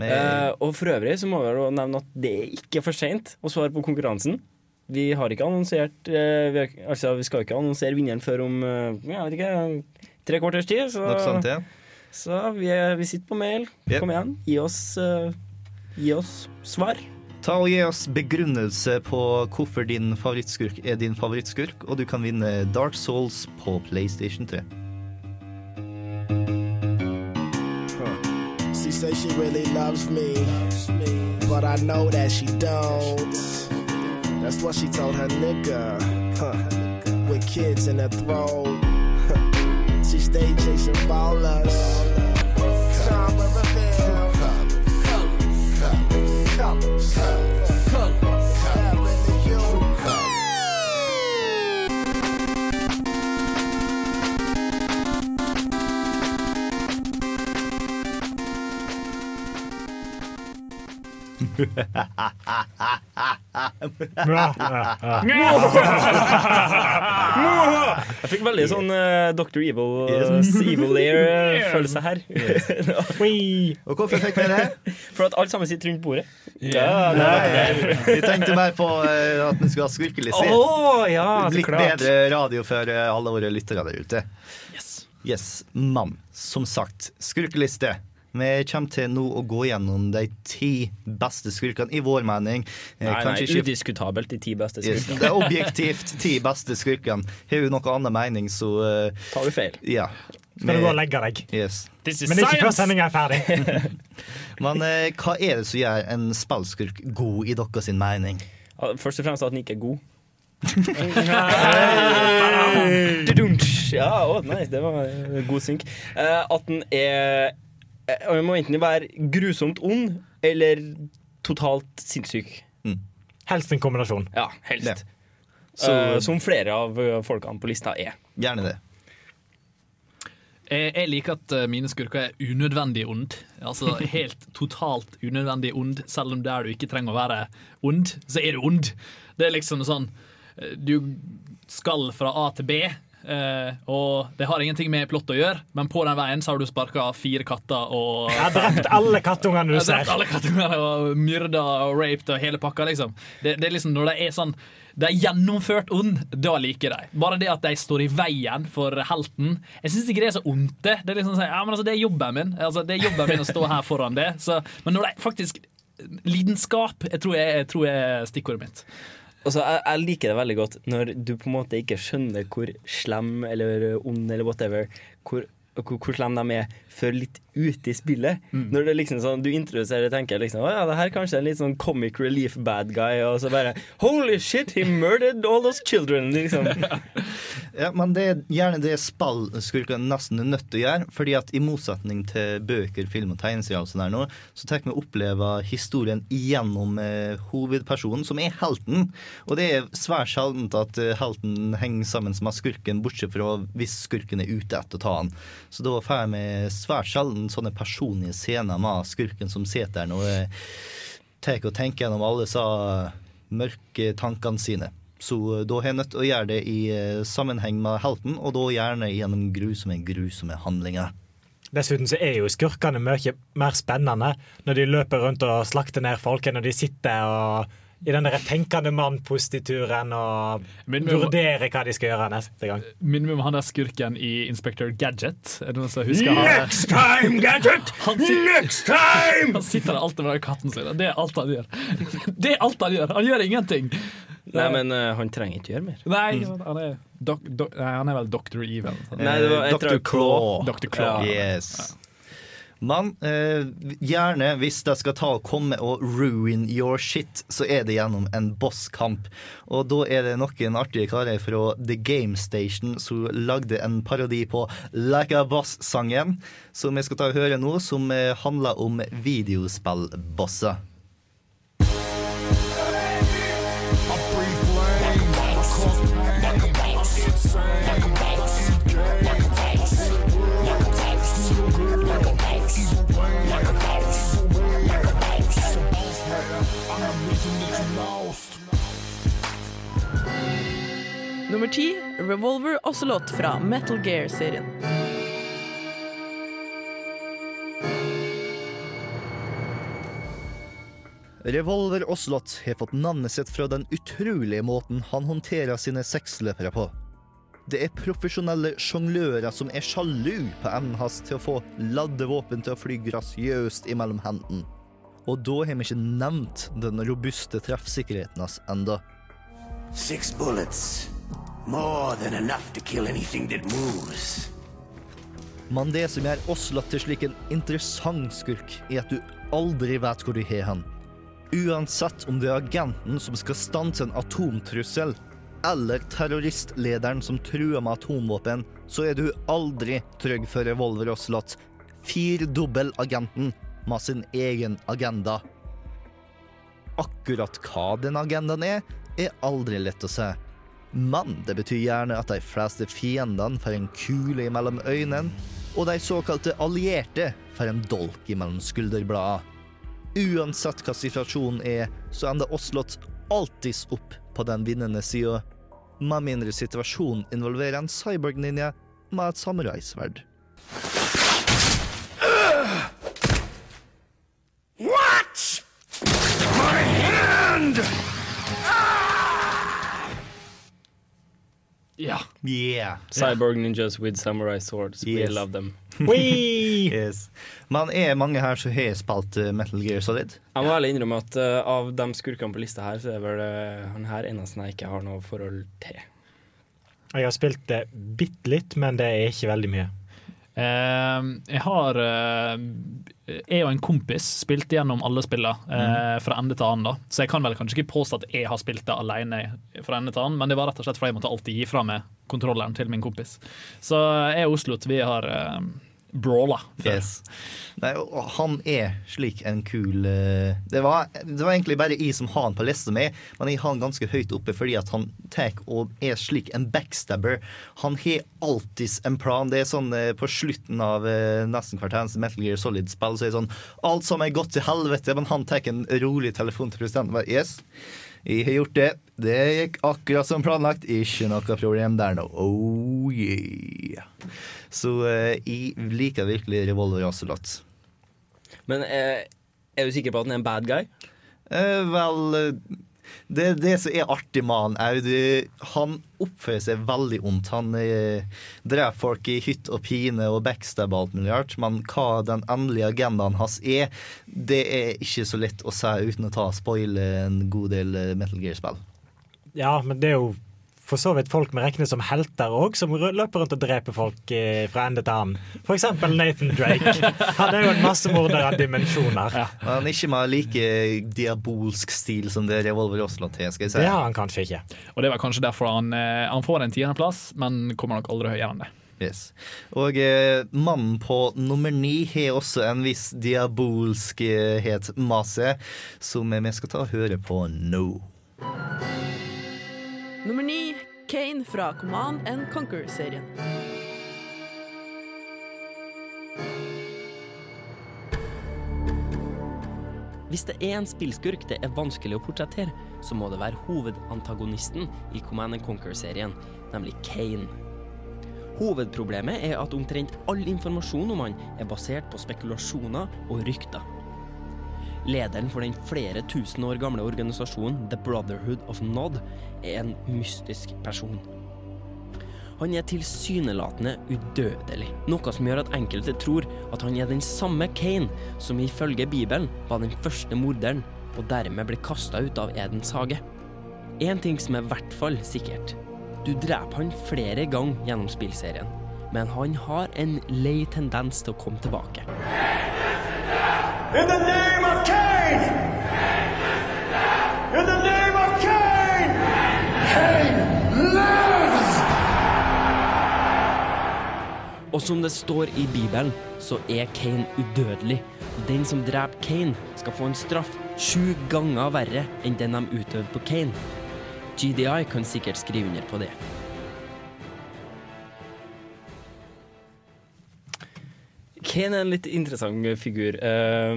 Men, Eh, og for øvrig så må vi nevne at det er ikke for seint å svare på konkurransen. Vi har ikke annonsert eh, vi, har, Altså, vi skal ikke annonsere vinneren før om eh, jeg vet ikke, tre kvarters tid. Så, sant, ja. så vi, er, vi sitter på mail. Yep. Kom igjen, gi oss, uh, gi oss svar. Ta og Gi oss begrunnelse på hvorfor din favorittskurk er din favorittskurk, og du kan vinne Dark Souls på PlayStation 3. She say she really loves me, but I know that she don't. That's what she told her nigga, huh? With kids in her throat, she stay chasing ballers. Time reveal. Colors. Having Jeg fikk veldig sånn uh, Dr. Evil, uh, Evil Lair-følelse her. [LAUGHS] Og hvorfor fikk vi det? For at alle sammen sitter rundt bordet. Ja, nei, vi tenkte mer på eh, at vi skulle ha skurkelig sitt. Oh, ja, Litt klart. bedre radio for eh, alle våre lyttere der ute. Yes. mann som sagt, skurkeliste. Vi kommer til nå å gå gjennom de ti beste skurkene, i vår mening. Eh, Nei, nei, kanskje ikke- udiskutabelt de ti beste Yes, skurkene. det er objektivt ti beste skurkene. Har du noen annen mening, så uh, Tar du feil. Ja. Skal du gå og legge deg? Yes. Men ikke før sendinga er ferdig. [LAUGHS] Men eh, hva er det som gjør en spillskurk god i deres mening? Først og fremst at den ikke er god. [LAUGHS] Ja, å, nice, det var god synk. Eh, at den er eh, Den må enten være grusomt ond eller totalt sinnssyk. Helst en kombinasjon. Ja, helst. Så- uh, som flere av eh, folkene på lista er. Gjerne det. Jeg, liker at mine skurker er unødvendig ond. Altså Helt [LAUGHS] totalt unødvendig ond. Selv om der du ikke trenger å være ond, så er du ond. Det er liksom sånn Du skal fra A til B, eh, og det har ingenting med plott å gjøre, men på den veien så har du sparka fire katter og Jeg har drept alle kattungene du [LAUGHS] Jeg har drept ser. alle kattungene og myrda og raped og hele pakka, liksom. Det, det er liksom når det er sånn de er gjennomført ond, da liker de. Bare det at de står i veien for helten. Jeg syns ikke det er så ondt. Det Det er liksom sånn, ja, men altså, det er jobben min Altså, Det er jobben min å stå her foran det. Så, men når de faktisk Lidenskap jeg tror jeg, jeg tror er stikkordet mitt. Altså, jeg, jeg liker det veldig godt når du på en måte ikke skjønner hvor slem eller ond eller whatever Hvor, hvor, hvor slem de er før litt ute i spillet. Når det er liksom sånn, du introduserer og tenker liksom, ja, det her er kanskje en litt sånn comic relief bad guy, og så bare Holy shit, he murdered all those children! Liksom. [LAUGHS] Ja, men det er gjerne det spillskurkene nesten er nødt til å gjøre. fordi at i motsetning til bøker, film og tegneserier, og sånn her nå, så tar vi oppleve historien gjennom eh, hovedpersonen, som er helten. Og det er svært sjeldent at eh, helten henger sammen med skurken, bortsett fra hvis skurken er ute etter å ta han. Så da får vi svært sjelden sånne personlige scener med skurken som sitter der og eh, tar og tenker gjennom alle disse mørke tankene sine. Så eh, da har jeg nødt til å gjøre det i eh, sammenheng med helten, og da gjerne gjennom grusomme, grusomme handlinger. Dessuten så er jo skurkene mye mer spennende når de løper rundt og slakter ned folk, enn når de sitter og i den der tenkende mann-postituren og min, vurdere hva de skal gjøre neste gang. Minner meg om han der skurken i Inspector Gadget. Er det noen som husker han? Next time, Gadget! Han sitter, Next time! Han sitter der alltid med den katten sin. Det er alt han gjør. [LAUGHS] Det er alt han gjør. Han gjør ingenting. Nei, men uh, han trenger ikke gjøre mer. Nei, han er, dok, dok, nei, han er vel Dr. Evil. Nei, det var- jeg Dr. Claw. Dr. Claw. Yes. Men eh, gjerne, hvis det skal ta og komme og ruin your shit, så er det gjennom en bosskamp. Og da er det noen artige karer fra The Game Station som lagde en parodi på Like a Boss-sangen, som vi skal ta og høre nå, som eh, handler om videospillbosser. Nummer ti, Revolver Ocelot fra Metal Gear-serien. Revolver Oslot har fått navnet sitt fra den utrolige måten han håndterer sine seksløpere på. Det er profesjonelle sjonglører som er sjalu på evnen hans til å få ladde våpen til å fly grasiøst imellom hendene. Og da har vi ikke nevnt den robuste treffsikkerheten hans enda. Six bullets. More than enough to kill anything that moves. Men det som gjør Oslot til slik en interessant skurk, er at du aldri vet hvor du har han. Uansett om det er agenten som skal stanse en atomtrussel, eller terroristlederen som truer med atomvåpen, så er du aldri trygg for Revolver Oslot. Firdobbelagenten med sin egen agenda. Akkurat hva den agendaen er, er aldri lett å se. Men det betyr gjerne at de fleste fiendene får en kule mellom øynene, og de såkalte allierte får en dolk mellom skulderbladene. Uansett hva situasjonen er, så ender Oslot alltids opp på den vinnende sida, med mindre situasjonen involverer en cyborg-ninja med et samuraisverd. What? Yeah. Cyborg ninjas with samurai swords. We love them. [LAUGHS] yes. Men er mange her som har spilt eh, Metal Gear Solid? Jeg må ærlig innrømme at uh, av de skurkene på lista her, så er vel eh, han her eneste jeg ikke har noe forhold til. Jeg har spilt det bitte litt, men det er ikke veldig mye. Uh, jeg har Jeg og en kompis spilte gjennom alle spillene eh, fra ende til annen. da Så jeg kan vel kanskje ikke påstå at jeg har spilt det alene fra ende til annen, men det var rett og slett fordi jeg måtte alltid gi fra meg kontrolleren til min kompis. Så jeg og Oslot, vi har eh, brawla. Yes. Nei, han er slik en kul eh, det var, det var egentlig bare jeg som har han på lista mi, men jeg har han ganske høyt oppe fordi at han tar og er slik en backstabber. Han har alltids en plan. Det er sånn eh, på slutten av eh, nesten hvert eneste Metal Gear Solid-spill så er det sånn Alt som er gått til helvete, men han tar en rolig telefon til presidenten. Yes, jeg har gjort det. Det gikk akkurat som planlagt. Ikke noe problem der nå. Oh yeah. Så eh, jeg liker virkelig Revolver Ocelot. Men eh, er du sikker på at han er en bad guy? Eh, vel eh, det er det som er artig med han òg. Han oppfører seg veldig ondt. Han eh, dreper folk i hytt og pine og backstabber alt mulig rart. Men hva den endelige agendaen hans er, det er ikke så lett å si uten å ta spoile en god del eh, Metal Gear-spill. Ja, men det er jo for så vidt folk vi regner som helter òg, som løper rundt og dreper folk eh, fra ende til annen. For eksempel Nathan Drake. Han er jo en massemorder av dimensjoner. Men ikke med like diabolsk stil som det Revolver Oslo til, skal jeg si. Det har han kanskje ikke. Og det var kanskje derfor han, eh, han får en tiendeplass, men kommer nok aldri høyere enn det. Yes. Og eh, mannen på nummer ni har også en viss diabolskhet med seg, som vi skal ta og høre på nå. Nummer ni, Kane fra Command and Conquer-serien. Hvis det er en spillskurk det er vanskelig å portrettere, så må det være hovedantagonisten i Command Conquer-serien, nemlig Kane. Hovedproblemet er at omtrent all informasjon om han er basert på spekulasjoner og rykter. Lederen for den flere tusen år gamle organisasjonen The Brotherhood of Nod er en mystisk person. Han er tilsynelatende udødelig, noe som gjør at enkelte tror at han er den samme Kane som ifølge Bibelen var den første morderen, og dermed ble kasta ut av Edens hage. Én ting som er i hvert fall sikkert. Du dreper han flere ganger gjennom spillserien, men han har en lei tendens til å komme tilbake. In the name Og som det står i Bibelen, så er Kane udødelig. Og den som dreper Kane, skal få en straff sju ganger verre enn den de utøvde på Kane. GDI kan sikkert skrive under på det. Kane er en litt interessant figur. Eh,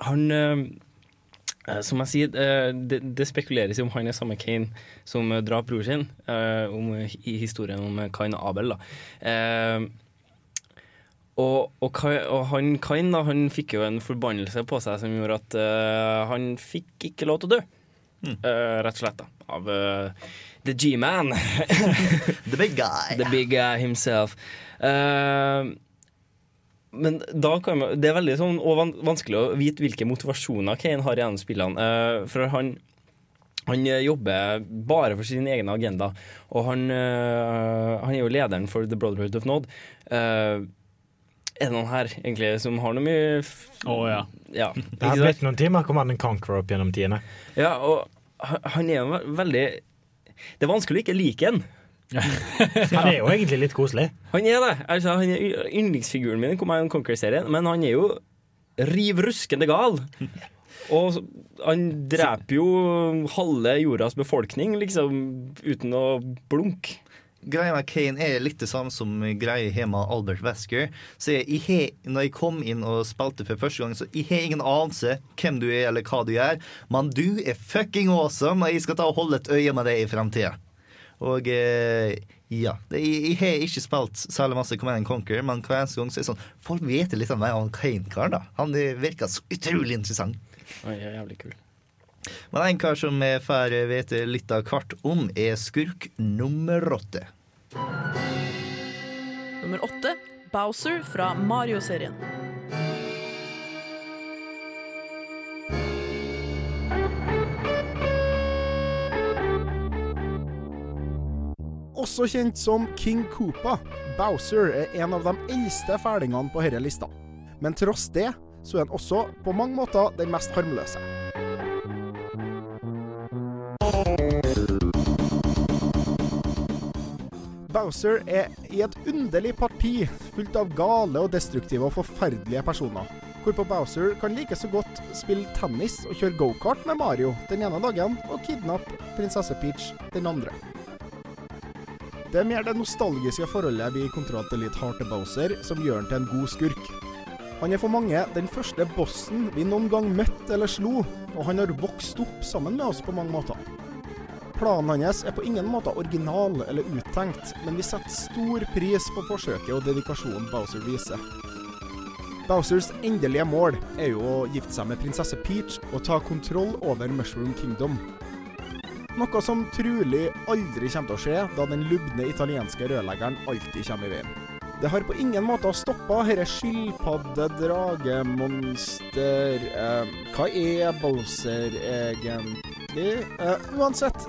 han eh, Eh, Som jeg sier, eh, det, det spekuleres i om han er samme Kane som drap bror sin, om, i historien om Kain og Abel. da. Og, og, og han Kain da, han fikk jo en forbannelse på seg som gjorde at han fikk ikke lov til å dø. Eh, rett og slett, da. Av The G-man. [LAUGHS] The big guy. The big guy himself. Eh, men da kan man, det er veldig sånn, og vanskelig å vite hvilke motivasjoner Kane har gjennom spillene. Eh, for han, han eh, jobber bare for sin egen agenda. Og han, eh, han er jo lederen for The Brotherhood of Nod. Eh, er det noen her egentlig som har noe mye Å ja. ja. Det har blitt noen timer Command en Conquer opp gjennom tidene. Ja, og han- han er jo veldig Det er vanskelig å ikke like han. Han er jo egentlig litt koselig. Han er det. Altså, han er yndlingsfiguren min i Command Conquer-serien, men han er jo riv ruskende gal. Og han dreper jo halve jordas befolkning, liksom, uten å blunke. Greia med Kane er litt det samme som greia har med Albert Wesker. Så jeg, jeg he, når jeg kom inn og spilte for første gang, så jeg har ingen anelse hvem du er eller hva du gjør, men du er fucking awesome, og jeg skal ta og holde et øye med deg i fremtida. Og eh, ja. Jeg, jeg har ikke spilt særlig masse Command and Conquer, men hver eneste gang så er det sånn Folk vet litt om meg og Kane-karen, da. Han virker så utrolig interessant. Oi, ja, jævlig kul. Men en kar som vi får vite litt av hvert om, er skurk nummer åtte. Nummer åtte, Bowser fra Mario-serien. Også kjent som King Koopa, Bowser er en av de eldste fælingene på denne lista. Men tross det, så er han også på mange måter den mest harmløse. Bowser er i et underlig parti fullt av gale og destruktive og forferdelige personer. Hvorpå Bowser kan like så godt spille tennis og kjøre gokart med Mario den ene dagen, og kidnappe prinsesse Peach den andre. Det er mer det nostalgiske forholdet vi i Kontroll Elite har til Bowser som gjør han til en god skurk. Han er for mange den første bossen vi noen gang møtte eller slo, og han har vokst opp sammen med oss på mange måter. Planen hans er på ingen måte original eller uttenkt, men vi setter stor pris på forsøket og dedikasjonen Bowser viser. Bowsers endelige mål er jo å gifte seg med prinsesse Peach og ta kontroll over Mushroom Kingdom. Noe som trolig aldri kommer til å skje, da den lubne italienske rørleggeren alltid kommer i veien. Det har på ingen måte stoppa dette skilpadde, drage, monster eh, Hva er Bowser egentlig? Eh, uansett.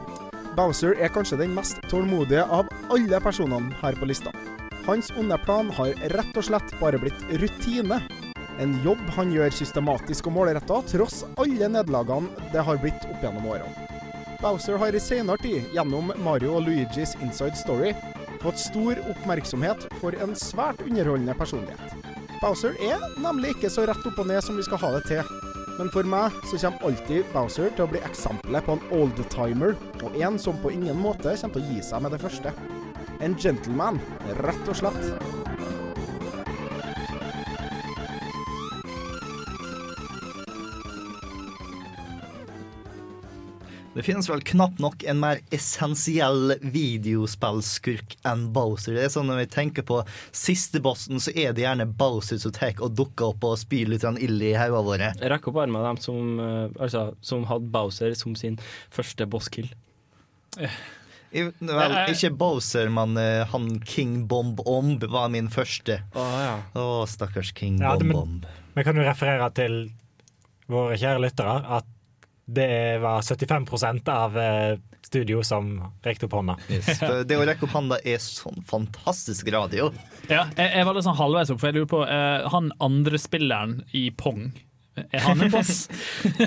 [CLEARS THROAT] Bowser er kanskje den mest tålmodige av alle personene her på lista. Hans onde plan har rett og slett bare blitt rutine. En jobb han gjør systematisk og målretta, tross alle nederlagene det har blitt opp gjennom årene. Bowser har i senere tid, gjennom Mario og Luigis Inside Story, fått stor oppmerksomhet for en svært underholdende personlighet. Bowser er nemlig ikke så rett opp og ned som vi skal ha det til. Men for meg så kommer alltid Bowser til å bli eksempelet på en oldtimer, og en som på ingen måte kommer til å gi seg med det første. En gentleman, rett og slett. Det finnes vel knapt nok en mer essensiell videospillskurk enn Bowser. Det er sånn Når vi tenker på siste bossen, så er det gjerne Bowser som tar og dukker opp og spyr litt grann ild i hodene våre. Jeg rekker opp armen av dem som, eh, altså, som hadde Bowser som sin første bosskill. I, vel, ikke Bowser, men uh, han King Bomb Omb var min første. Å, ja. stakkars King Ja, Bomb Omb. Vi kan jo referere til våre kjære lyttere at det var 75% av eh, studio som rekte opp hånda. Yes, [LAUGHS] det å rekke opp hånda er sånn fantastisk radio. Ja, jeg, jeg var litt sånn halvveis opp, for jeg lurer på eh, Han andre spilleren i Pong, er han en boss?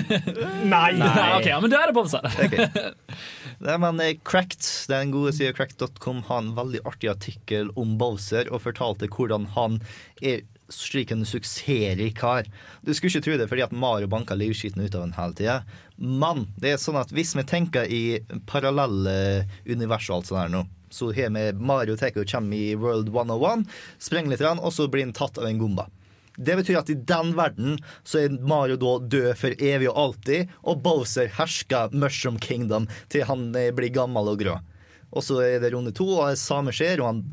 [LAUGHS] Nei. Nei, ok, ja, men da er det boss her. [LAUGHS] Nei, men eh, Cracked, den gode sida cracked.com, har en veldig artig artikkel om Bowser og fortalte hvordan han er slik en suksessrik kar. Du skulle ikke tro det fordi at Mario banka livskiten ut av ham hele tida. Men det er sånn at hvis vi tenker i parallelle univers og alt sånt her nå, så har vi Mario og kommer i World 101, sprenger litt, og så blir han tatt av en gomba. Det betyr at i den verden så er Mario da død for evig og alltid, og Bowser hersker Mushroom Kingdom til han eh, blir gammel og grå. Og så er det runde to, og det samme skjer, og han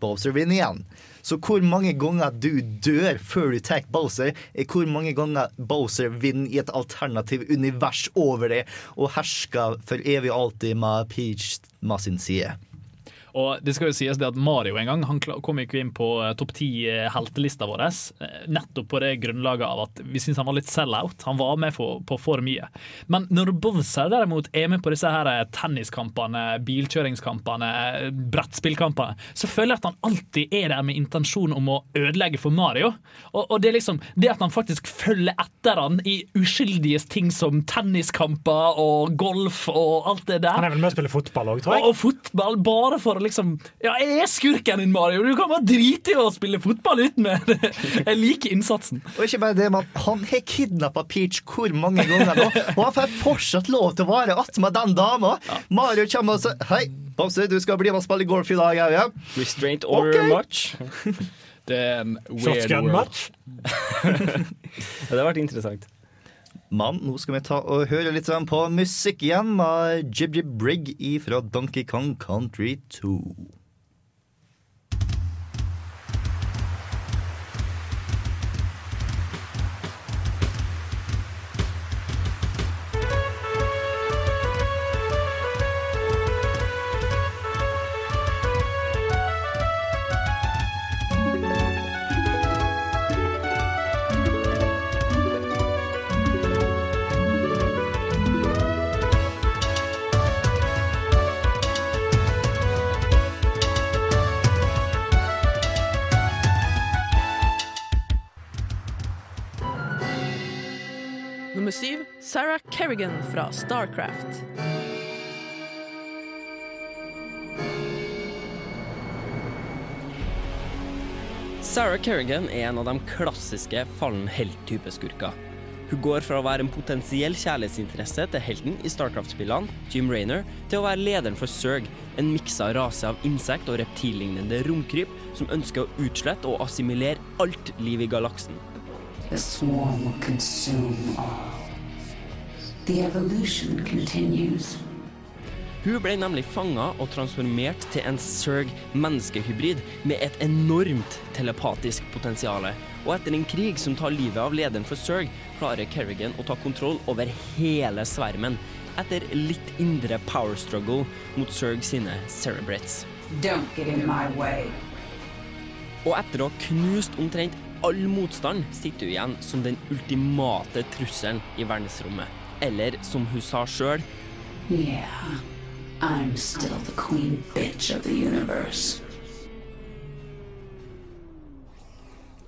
Bowser vinner igjen. Så hvor mange ganger du dør før du tar Bowser, er hvor mange ganger Bowser vinner i et alternativ univers over det, og hersker for evig og alltid med Peach med sin side. Og det skal jo sies det at Mario en gang Han kom ikke inn på eh, topp ti-heltelista vår. eh, Nettopp på det grunnlaget av at vi syntes han var litt sell-out. Han var med for, på for mye. Men når Bowser derimot er med på disse her eh, tenniskampene, bilkjøringskampene, eh, brettspillkampene, så føler jeg at han alltid er der med intensjon om å ødelegge for Mario. Og, og det liksom det at han faktisk følger etter han i uskyldige ting som tenniskamper og golf og alt det der. Han er vel med å spille fotball òg, tror jeg. Og, og fotball bare for liksom Ja, jeg er skurken din, Mario! Du kan bare drite i å spille fotball uten meg! Jeg liker innsatsen. Og ikke bare det, men han har kidnappa Peach hvor mange ganger nå, og han får fortsatt lov til å være attmed den dama. Mario kommer og sier Hei, Bamse, du skal bli med og spille golf i dag òg, ja? Restraint order okay. much? [LAUGHS] Det er en weird Shotgun world. match? [LAUGHS] ja, det har vært interessant. Men nå skal vi ta og høre litt på musikk igjen med Jibjib Jib Brigg fra Donkey Kong Country 2. Sarah Kerrigan fra Starcraft. Sarah Kerrigan er en av de klassiske fallen helt-type skurker. Hun går fra å være en potensiell kjærlighetsinteresse til helten i Starcraft-spillene, Jim Raynor, til å være lederen for Zerg, en miksa rase av insekt- og reptillignende romkryp som ønsker å utslette og assimilere alt liv i galaksen. The swarm will consume all. The evolution continues. Hun ble nemlig fanga og transformert til en Zerg-menneskehybrid med et enormt telepatisk potensial. Og etter en krig som tar livet av lederen for Zerg, klarer Kerrigan å ta kontroll over hele svermen. Etter litt indre power struggle mot Zerg sine Cerebrates. Don't get in my way. Og etter å ha knust omtrent all motstand, sitter hun igjen som den ultimate trusselen i verdensrommet. Eller som hun sa sjøl Yeah, I'm still the queen bitch of the universe.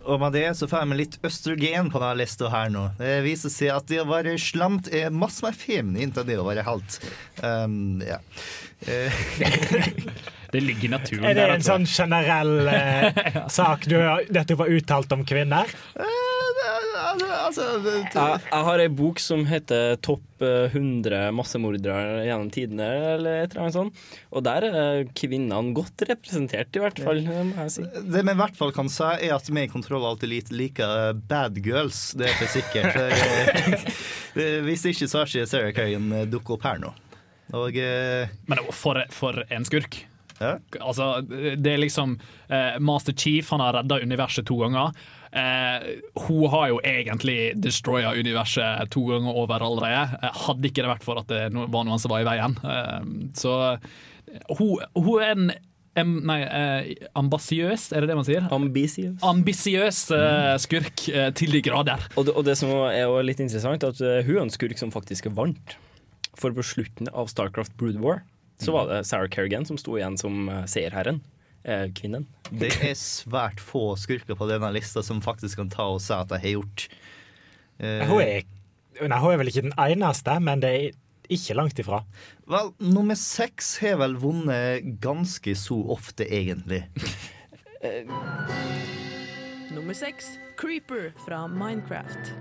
Og med det så får jeg med litt østrogen på denne lista her nå. Det viser seg at det å være slamt er masse mer feminint enn det å være halt. Um, ja. [LAUGHS] Eh, Det ligger i naturen. der. Er det en der, sånn generell eh, [LAUGHS] sak du har dette var uttalt om kvinner? Altså, jeg, jeg har ei bok som heter 'Topp eh, 100 massemordere gjennom tidene', eller et eller annet sånt. Og der er kvinnene godt representert, i hvert fall. Det må jeg si. Det vi i hvert fall kan si, er at vi i Kontroll alltid litt liker bad girls. Det er for sikkert. For, eh, [LAUGHS] hvis ikke så har ikke Sarah Kerrigan dukket opp her nå. Og eh, Men for, for en skurk. Altså, det er liksom eh, Master Chief han har redda universet to ganger. Eh, hun har jo egentlig destroya universet to ganger over allerede. Eh, hadde ikke det vært for at det var noen som var i veien. Eh, så hun, hun er en em, Nei, eh, ambisiøs, er det det man sier? Ambisiøs. Ambisiøs eh, skurk eh, til de grader. Og det, og det som er litt interessant, er at eh, hun er en skurk som faktisk vant. For på slutten av Starcraft Brood War så var det Sarah Kerrigan som sto igjen som eh, seierherren. Eh, kvinnen. det er svært få skurker på denne lista som faktisk kan ta og si at de har gjort. Uh, Hun er, nei, hun er vel ikke den eneste, men det er ikke langt ifra. Vel, nummer seks har vel vunnet ganske så ofte, egentlig. Nummer seks, Creeper fra Minecraft.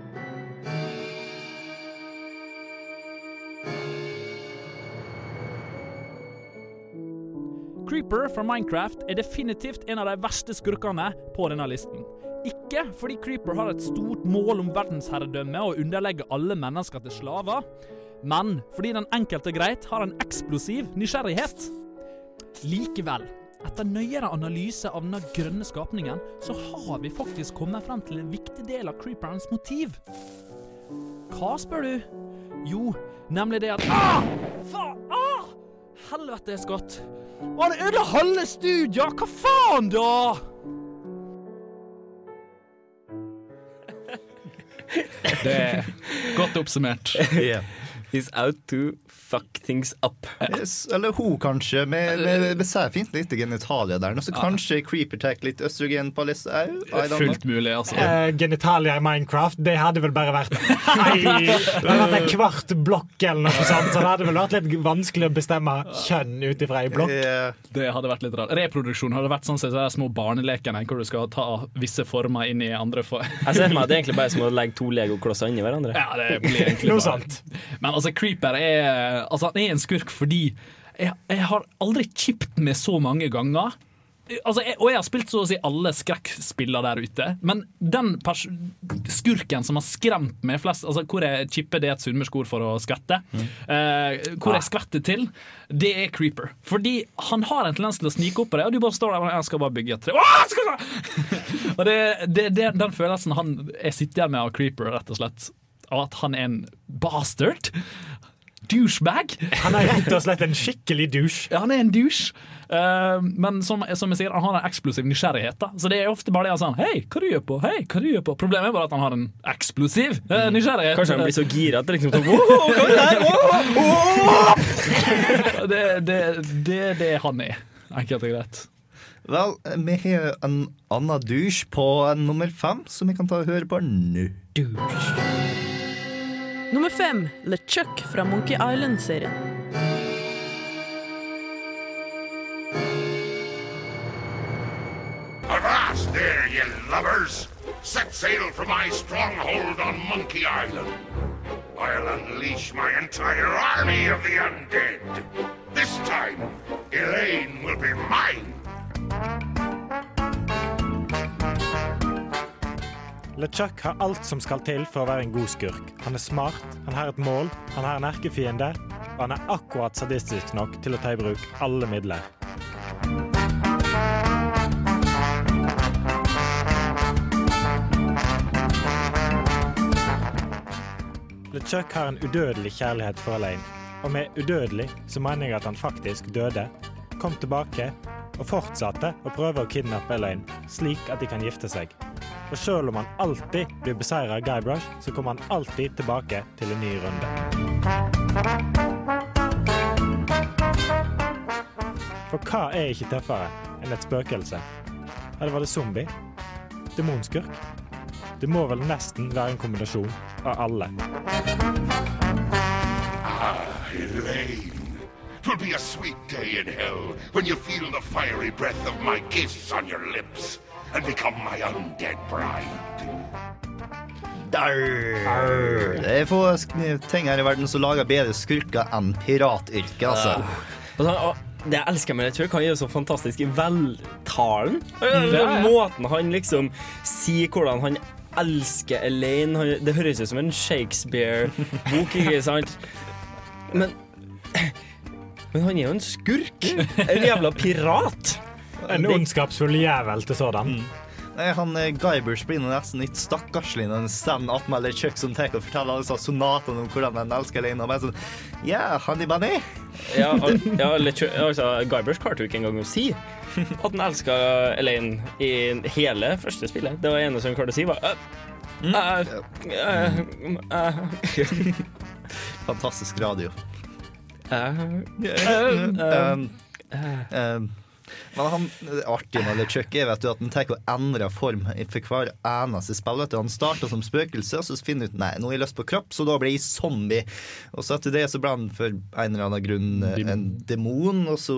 Creeper fra Minecraft er definitivt en av de verste skurkene på denne listen. Ikke fordi Creeper har et stort mål om verdensherredømme og underlegge alle mennesker til slaver, men fordi den enkelte greit har en eksplosiv nysgjerrighet. Likevel, etter nøyere analyse av denne grønne skapningen, så har vi faktisk kommet frem til en viktig del av creeperens motiv. Hva, spør du? Jo, nemlig det at ah! Faen! Ah! Helvete, Scott. Og han ødela halve studiet! Hva faen, da? Det er godt oppsummert. [LAUGHS] He's out to fuck things up. Yes, eller hun, kanskje. Med, med, med seg fint lite genitalia der. Og så kanskje Creeper tack litt østrogen på litt au. Fullt mulig, altså. Uh, genitalia i Minecraft, det hadde vel bare vært [LAUGHS] Nei, det hadde vært en kvart blokk eller noe sånt, så det hadde vel vært litt vanskelig å bestemme kjønn ut ifra ei blokk. Det hadde vært litt rart. Reproduksjon hadde vært sånn som de små barnelekene hvor du skal ta visse former inn i andre former. Jeg ser for meg at det er egentlig bare som å legge to legoklosser inni hverandre. Ja, det blir egentlig Noe bare-. Men altså, Creeper er, altså, han er en skurk fordi jeg, jeg har aldri kjipt med så mange ganger. Altså, jeg, og jeg har spilt så å si alle skrekkspiller der ute, men den skurken som har skremt meg flest Altså Hvor jeg chipper det er et sunnmørsk ord for å skvette. eh, hvor jeg skvetter til, det er Creeper. Fordi han har en tendens til å snike opp på deg, og du bare står der og jeg skal bare bygge et tre. [LAUGHS] Og det, det, det, den følelsen han jeg sitter igjen med av Creeper, rett og slett. Av at han er en bastard. Douchebag. Han er rett og slett en skikkelig douche. Ja, han er en douche. Uh, men som, som jeg sier, han har en eksplosiv nysgjerrighet. da Så det er ofte bare det han sier. Hei, hva du gjør på? Hei, hva du gjør på? Problemet er bare at han har en eksplosiv uh, nysgjerrighet. Kanskje han blir så gira at det liksom sånn, «Wow, hva er det? Wow, det, det, det er det han er, enkelt og greit. Vel, vi har en annen douche på nummer fem, som vi kan ta og høre på nå. Nummer fem, LeChuck fra Monkey Island-serien. Avast there, ye lubbers! Set sail for my stronghold on Monkey Island. I'll unleash my entire army of the undead. This time, Elaine will be mine. LeChuck har alt som skal til for å være en god skurk. Han er smart, han har et mål, han har en erkefiende, og han er akkurat sadistisk nok til å ta i bruk alle midler. LeChuck har en udødelig kjærlighet for Elaine. Og med udødelig så mener jeg at han faktisk døde, kom tilbake og fortsatte å prøve å kidnappe Elaine, slik at de kan gifte seg. Og selv om han alltid blir beseira av Guybrush, så kommer han alltid tilbake til en ny runde. For hva er ikke tøffere enn et spøkelse? Eller var det zombie? Demonskurk? Det må vel nesten være en kombinasjon av alle. Ah, Elaine. Twill be a sweet day in hell when you feel the fiery breath of my kiss on your lips and become my undead bride. Arr. Det er få ting her i verden som lager bedre skurker enn piratyrket, altså. Og det jeg elsker med LeChuck, han er jo så fantastisk i veltalen. Den Ja, ja. Måten han liksom sier hvordan han elsker Elaine han, Det høres ut som en Shakespeare-bok, ikke sant? Men Men han er jo en skurk. En jævla pirat. En ondskapsfull jævel til sådan. Nei, han eh, blir nesten litt stakkarslig når han står attmed LeChuck som tar og forteller alle altså, sonatene om hvordan han elsker Elaine. Og bare sånn Yeah, honey bunny. Ja, al- ja LeChuck, altså, Guybrush klarte jo ikke engang å si at han elska Elaine i hele første spillet. Det var det eneste han klarte å si, var uh, øh, øh». Fantastisk radio. Uh, uh, um, men han, det artige med LeChuck er vet du, at han tar og endrer form for hver eneste spill. Vet du. Han starter som spøkelse, og så finner han ut Nei, nå har jeg lyst på kropp, så da blir jeg zombie. Og så etter det så ble han for en eller annen grunn eh, en demon, og så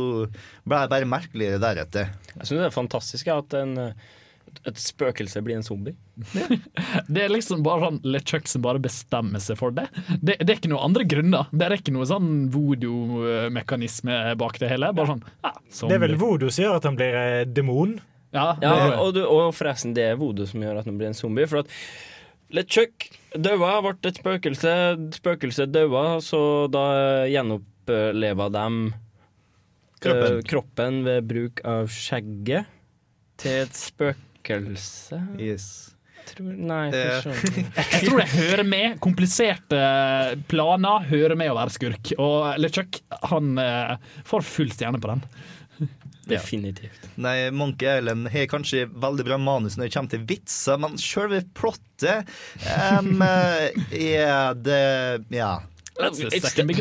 ble jeg bare merkeligere deretter. Jeg syns det er fantastisk at en, et spøkelse blir en zombie. [LAUGHS] Det er liksom bare sånn LeChuck som bare bestemmer seg for det. det. Det er ikke noen andre grunner. Det er ikke noe sånn voodoo-mekanisme bak det hele. Bare sånn, ja, Det er vel voodoo som gjør at han blir eh, demon? Ja, Ja, og, du, og forresten, det er voodoo som gjør at han blir en zombie. For at LeChuck daua, ble et spøkelse. Spøkelset daua, så da gjenoppleva de Kroppen. eh, kroppen ved bruk av skjegget til et spøkelse. Yes. Tror, nei, jeg, for sånn. [LAUGHS] Jeg tror det hører med. Kompliserte planer hører med å være skurk. Og LeChuck han eh, får full stjerne på den. [LAUGHS] Definitivt. Nei, Monkey Island har kanskje veldig bra manus når det kommer til vitser, men sjølve plottet um, [LAUGHS] er det Ja. The. Det trenger,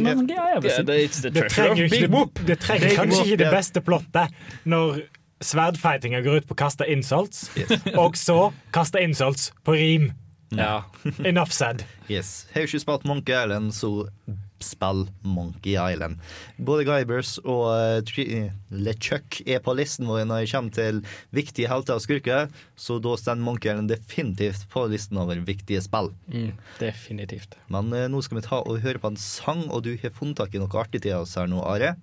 ikke, det, det trenger kanskje ikke det beste plottet når sverdfightinga går ut på å kaste insults, [LAUGHS] og så kaste insults på rim. Ja. [LAUGHS] Enough said. Yes. Har ikke spilt Monkey Island, så spill Monkey Island. Både Guybers og uh, LeChuck er på listen vår når det kommer til viktige helter og skurker, så da står Monkey Island definitivt på listen over viktige spill. Mm, definitivt. Men uh, nå skal vi ta og høre på en sang, og du har funnet tak i noe artig til oss her nå, Are.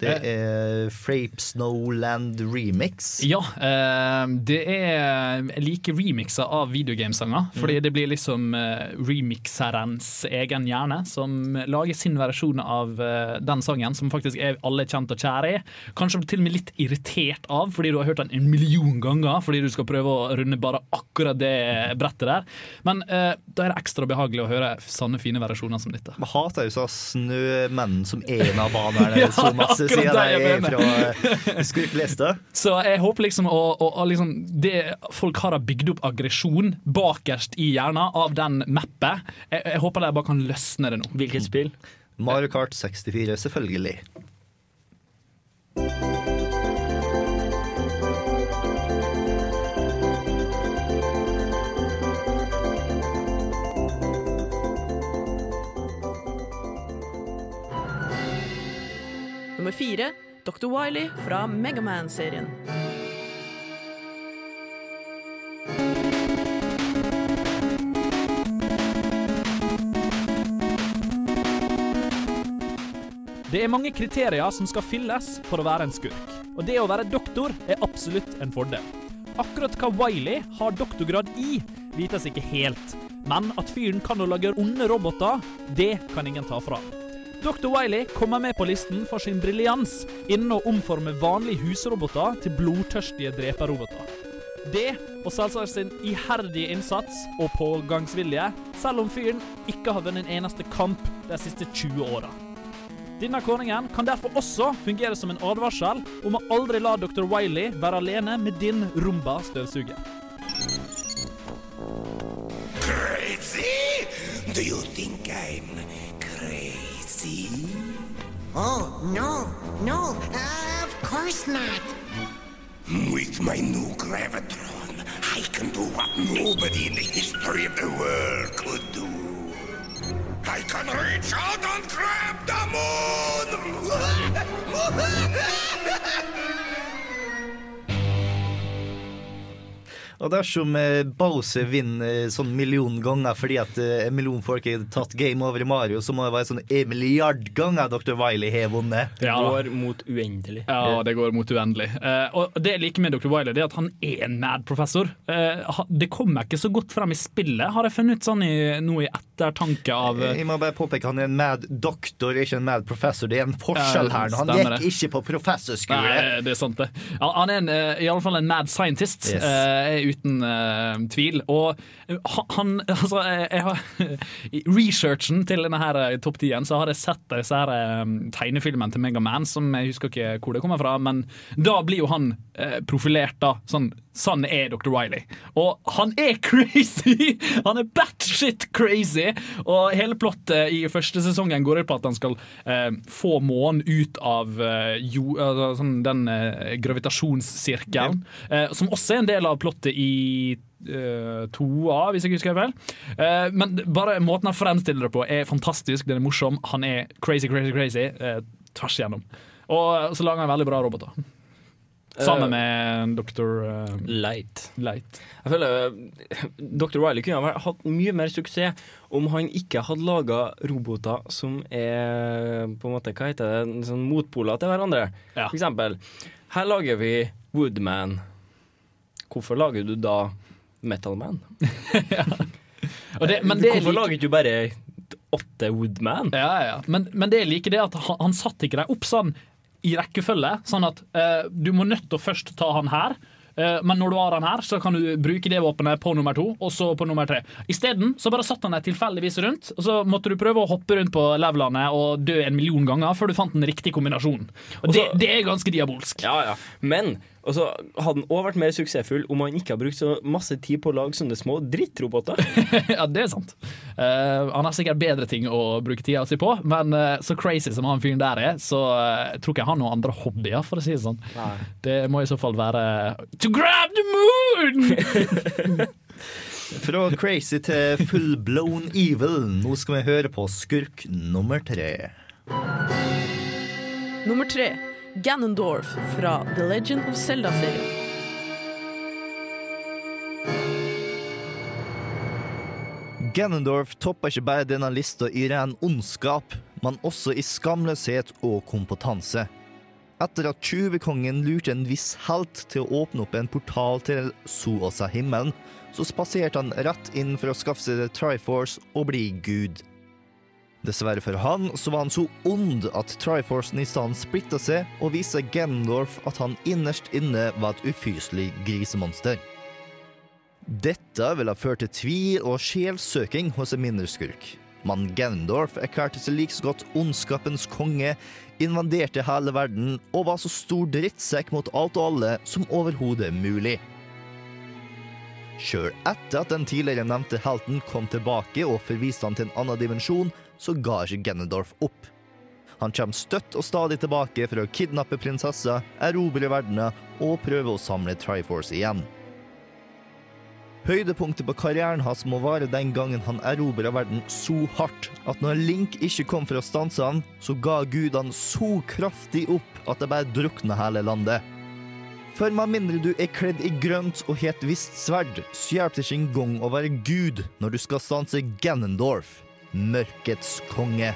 Det er Frape Snowland remix. Ja, eh, det er Jeg liker remixer av videogamesanger. Fordi det blir liksom remikserens remixerens egen hjerne som lager sin versjon av eh, den sangen, som faktisk er alle kjent og kjære i. Kanskje til og med litt irritert av, fordi du har hørt den en million ganger. Fordi du skal prøve å runde bare akkurat det brettet der. Men eh, da er det ekstra behagelig å høre sanne, fine versjoner som dette. Jeg hater jo så snømenn som en av banerne. [LAUGHS] Ja, så det de fra uh. Så jeg håper liksom å, å, å liksom Det folk har bygd opp aggresjon bakerst i hjernen av den mappet, jeg, jeg håper de bare kan løsne det nå. Hvilket spill? Mario Kart 64, selvfølgelig. Nummer fire Dr. Wiley fra Megaman-serien. Det er mange kriterier som skal fylles for å være en skurk, og det å være doktor er absolutt en fordel. Akkurat hva Wiley har doktorgrad i, vites ikke helt, men at fyren kan å lage onde roboter, det kan ingen ta fra. Dr. Wiley kommer med på listen for sin briljans innen å omforme vanlige husroboter til blodtørstige dreperroboter. Det, og selvsagt sin iherdige innsats og pågangsvilje, selv om fyren ikke har vunnet en eneste kamp de siste 20 åra. Denne kåringen kan derfor også fungere som en advarsel om å aldri la Dr. Wiley være alene med din Rumba-støvsuger. Crazy? Do you think I'm? Oh, no, no, uh, of course not. With my new gravitron, I can do what nobody in the history of the world could do. I can reach out and grab the moon! [LAUGHS] Og dersom eh, Bowser vinner eh, sånn million ganger fordi at eh, en million folk har tatt game over i Mario, så må det være sånn en milliard ganger Dr. Wiley har vunnet. Ja. Går mot uendelig. Ja, det går mot uendelig. Eh, og det jeg liker med Dr. Wiley, det er at han er en mad professor. Eh, det kommer ikke så godt frem i spillet, har jeg funnet ut sånn i, nå i ettertanke av Jeg må bare påpeke han er en mad doktor, ikke en mad professor. Det er en forskjell her. Han gikk det. ikke på professorskole. Nei, det er sant, det. Han er en, i alle fall en mad scientist, Yes. Uten eh, tvil. Og han Altså, jeg, [LAUGHS] I researchen til denne her eh, topp 10-en, så har jeg sett disse her eh, tegnefilmene til Megaman, som jeg husker ikke hvor det kommer fra, men da blir jo han eh, profilert, da. Sånn Sånn er Dr. Wiley. Og han er [LAUGHS] crazy! Han er batshit crazy! Og hele plottet i første sesongen går ut på at han skal eh, få månen ut av eh, jo, altså, sånn, den eh, gravitasjonssirkelen. Som også er en del av plottet i eh, av, hvis jeg husker feil. Eh, men bare måten han fremstiller det på, er fantastisk. Den er morsom. Han er crazy, crazy, crazy eh, tvers igjennom. Og så lager han veldig bra roboter. Sammen med Dr. Light. Light. Jeg føler Dr. Wiley kunne ha hatt mye mer suksess om han ikke hadde laga roboter som er på en måte, hva heter det, en sånn motpoler til hverandre. For eksempel, her lager vi Woodman. Hvorfor lager du da Metalman? [LAUGHS] Og det- men det er Hvorfor like- lager du bare åtte Woodman? Ja, ja. Men, men det jeg liker det at han, han satte ikke deg opp sånn i rekkefølge. Sånn at eh, du må nødt til å først ta han her. eh, men når du har han her, så kan du bruke det våpenet på nummer to, og så på nummer tre. Isteden så bare satt han deg tilfeldigvis rundt, og så måtte du prøve å hoppe rundt på levelene og dø en million ganger før du fant den riktige kombinasjonen. Og det, det er ganske diabolsk. Ja, ja. Men og så hadde han òg vært mer suksessfull om han ikke har brukt så masse tid på å lage sånne små drittroboter. [LAUGHS] ja, det er sant. Uh, han har sikkert bedre ting å bruke tida si på, men uh, så crazy som han fyren der er, så uh, tror ikke jeg har noen andre hobbyer, for å si det sånn. Det må i så fall være To grab the moon! [LAUGHS] Fra crazy til full blown evil. Nå skal vi høre på skurk nummer tre. Nummer tre Ganondorf fra The Legend of Zelda-serien. Ganondorf topper ikke bare denne lista i ren ondskap, men også i skamløshet og kompetanse. Etter at tjuvekongen lurte en viss helt til å åpne opp en portal til Suosa-himmelen, så spaserte han rett inn for å skaffe seg Triforce og bli gud. Dessverre for han så var han så ond at Triforcen i stedet splitta seg og viste Ganondorf at han innerst inne var et ufyselig grisemonster. Dette ville ha ført til tvil og sjelsøking hos en mindre skurk. Men Ganondorf erklærte seg like godt ondskapens konge, invaderte hele verden og var så stor drittsekk mot alt og alle som overhodet mulig. Sjøl etter at den tidligere nevnte helten kom tilbake og forviste han til en annen dimensjon, så ga ikke Ganondorf opp. Han kommer støtt og stadig tilbake for å kidnappe prinsessa, erobre verdener og prøve å samle Triforce igjen. Høydepunktet på karrieren hans må være den gangen han erobra verden så hardt at når Link ikke kom for å stanse han, så ga gudene så kraftig opp at det bare drukna hele landet. For med mindre du er kledd i grønt og har et visst sverd, så hjelper det ikke engang å være gud når du skal stanse Ganondorf, mørkets konge.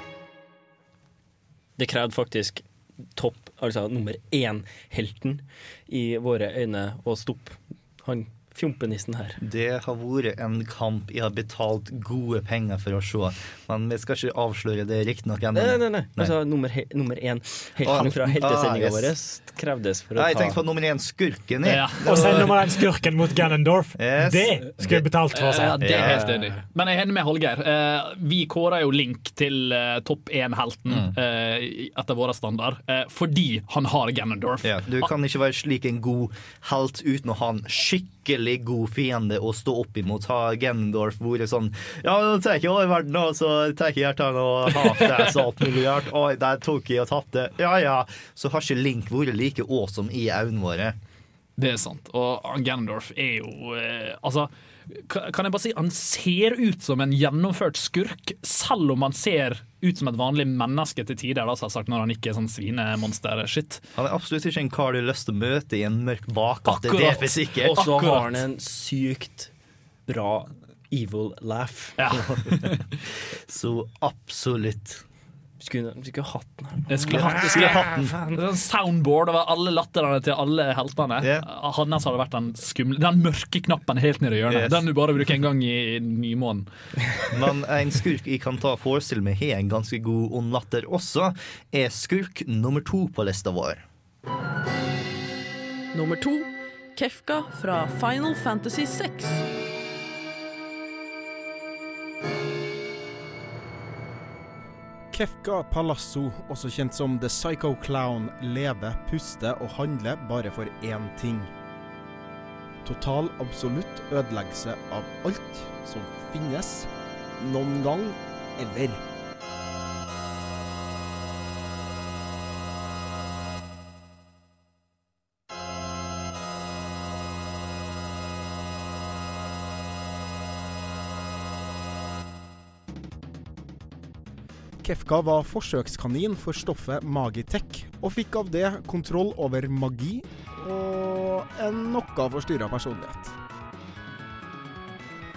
Det krevde faktisk topp, altså nummer én-helten i våre øyne å stoppe han fjompenissen her. Det har vært en kamp jeg har betalt gode penger for å se, men vi skal ikke avsløre det riktignok ennå. Nei, nei, nei. Altså, nummer, he nummer én, helten Ah, fra heltesendinga ah, vår, krevdes for å Nei, jeg tenkte på nummer én, skurken. jeg. Ja. Og så nummer én skurken mot Ganondorf. Yes. Det skulle jeg betalt for Seg. Ja, det er helt enig. Men jeg er enig med Hallgeir. Eh, vi kårer jo Link til eh, topp én-helten Mm. eh, etter vår standard, eh, fordi han har Ganondorf. Ja, du kan ikke være slik en god helt uten å ha en skikkelig god fiende å stå opp imot. Har Gendorf vært sånn Ja, nå tar jeg ikke over verden, og så tar jeg hjertene og half-ass og alt mulig rart. Oi, der tok jeg og tapte. Ja ja. Så har ikke Link vært like awesome i øynene våre. Det er sant. Og Gendorf er jo eh, Altså, kan jeg bare si han ser ut som en gjennomført skurk, selv om han ser ut som et vanlig menneske til tider, da, selvsagt, når han ikke er sånn svinemonster-shit. Han er absolutt ikke en kar du har lyst til å møte i en mørk bakgate. Det er sikkert. Og så har han en sykt bra evil laugh. [LAUGHS] [LAUGHS] Så absolutt. Skulle, skulle hatt den her. Jeg skulle hatt, jeg skulle hatt den. Det en soundboard over alle latterne til alle heltene. Hans hadde vært den skumle Den mørke knappen helt nede i hjørnet. Yes. Den du bare bruker en gang i nymånen. [LAUGHS] Men en skurk jeg kan ta forestille meg har en ganske god ond latter også, er skurk nummer to på lista vår. Nummer to Kefka fra Final Fantasy 6. Kefka Palasso, også kjent som The Psycho Clown, lever, puster og handler bare for én ting. Total, absolutt ødeleggelse av alt som finnes noen gang ever. Kefka var forsøkskanin for stoffet Magitech, og fikk av det kontroll over magi og en noe forstyrra personlighet.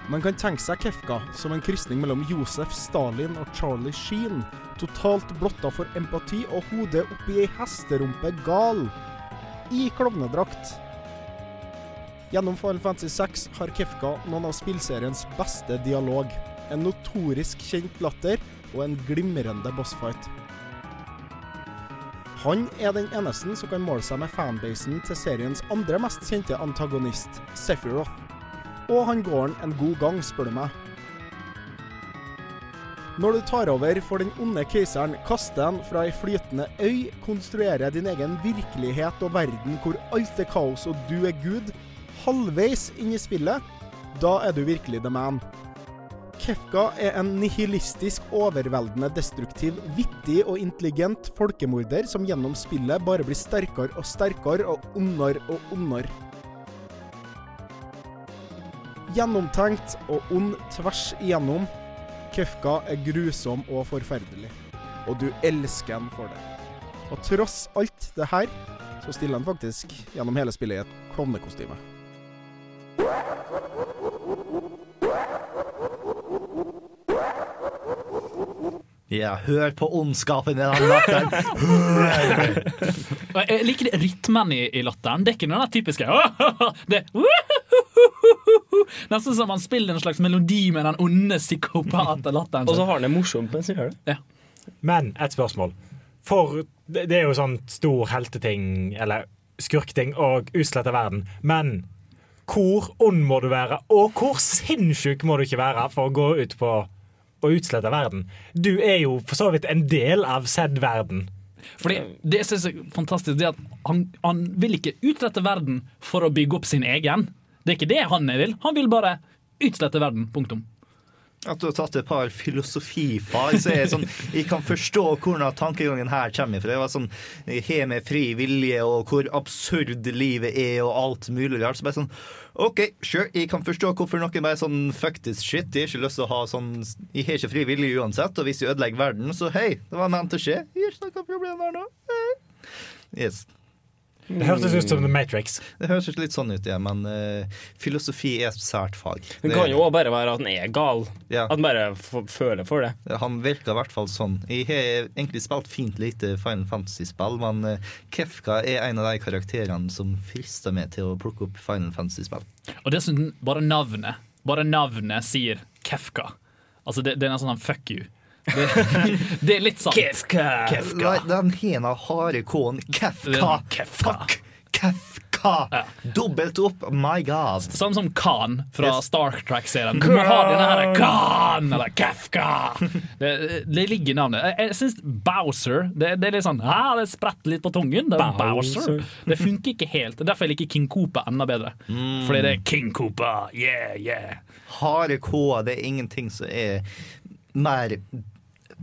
Man kan tenke seg Kefka som en krysning mellom Josef Stalin og Charlie Sheen, totalt blotta for empati og hodet oppi ei hesterumpe gal, i klovnedrakt. Gjennom Final Fantasy 6 har Kefka noen av spillseriens beste dialog, en notorisk kjent latter og en glimrende bossfight. Han er den eneste som kan måle seg med fanbasen til seriens andre mest kjente antagonist, Sephiroth. Og han går han en god gang, spør du meg. Når du tar over for den onde keiseren, kaster han fra ei flytende øy, konstruerer din egen virkelighet og verden hvor alt er kaos og du er Gud, halvveis inn i spillet, da er du virkelig the man. Kefka er en nihilistisk, overveldende destruktiv, vittig og intelligent folkemorder som gjennom spillet bare blir sterkere og sterkere og ondere og ondere. Gjennomtenkt og ond tvers igjennom. Kefka er grusom og forferdelig. Og du elsker han for det. Og tross alt det her, så stiller han faktisk gjennom hele spillet i et klovnekostyme. Ja, hør på ondskapen i den latteren. [LAUGHS] Jeg liker det rytmen i, i latteren. Det er ikke den typiske [LAUGHS] Det [LAUGHS] Nesten som man spiller en slags melodi med den onde psykopat-latteren. Og så har han det morsomt mens han gjør det. Men et spørsmål. For det det er jo sånn stor helteting, eller skurkting, og utslette verden. Men hvor ond må du være, og hvor sinnssyk må du ikke være for å gå ut på å utslette verden? Du er jo for så vidt en del av Z-verden. Fordi Det jeg synes er fantastisk Det at han, han vil ikke utrette verden for å bygge opp sin egen. Det er ikke det han vil. Han vil bare utslette verden. Punktum. At du har tatt et par filosofifag, så det sånn [LAUGHS] Jeg kan forstå hvordan tankegangen her kommer fra. Det var sånn Har med fri vilje og hvor absurd livet er og alt mulig rart. Så bare sånn OK, sure, jeg kan forstå hvorfor noen bare sånn fuck this shit. Jeg har ikke lyst til å ha sånn Jeg har ikke fri vilje uansett, og hvis jeg ødelegger verden, så hei, det var ment å skje. Jeg har ikke noe problem her nå. Yes. Det hørtes ut som The Matrix. Det høres litt sånn ut, ja, men uh, filosofi er et sært fag. Det kan jo bare være at han er gal. Ja. At han bare f føler for det. Han virker i hvert fall sånn. Jeg har egentlig spilt fint lite Final Fantasy-spill, men uh, Kefka er en av de karakterene som frister meg til å plukke opp Final Fantasy-spill. Og dessuten, bare navnet Bare navnet sier Kefka. Altså, det, det er nesten sånn fuck you. Det, det er litt sant. Kefka. Kefka. Den hena harde K-en. Kefka. Fuck. Kefka. Dobbelt opp. My God. Samme som Khan fra Yes. Star Trek-serien. Du må ha denne her Khan eller Kefka. Det, det ligger i navnet. Jeg, jeg syns Bowser det, det er litt sånn ah, Det spretter litt på tungen. Det, er Bowser. Bowser. det funker ikke helt. Er Derfor jeg liker King Cooper enda bedre. Fordi det er King Cooper. Yeah, yeah. Harde K-er, det er ingenting som er mer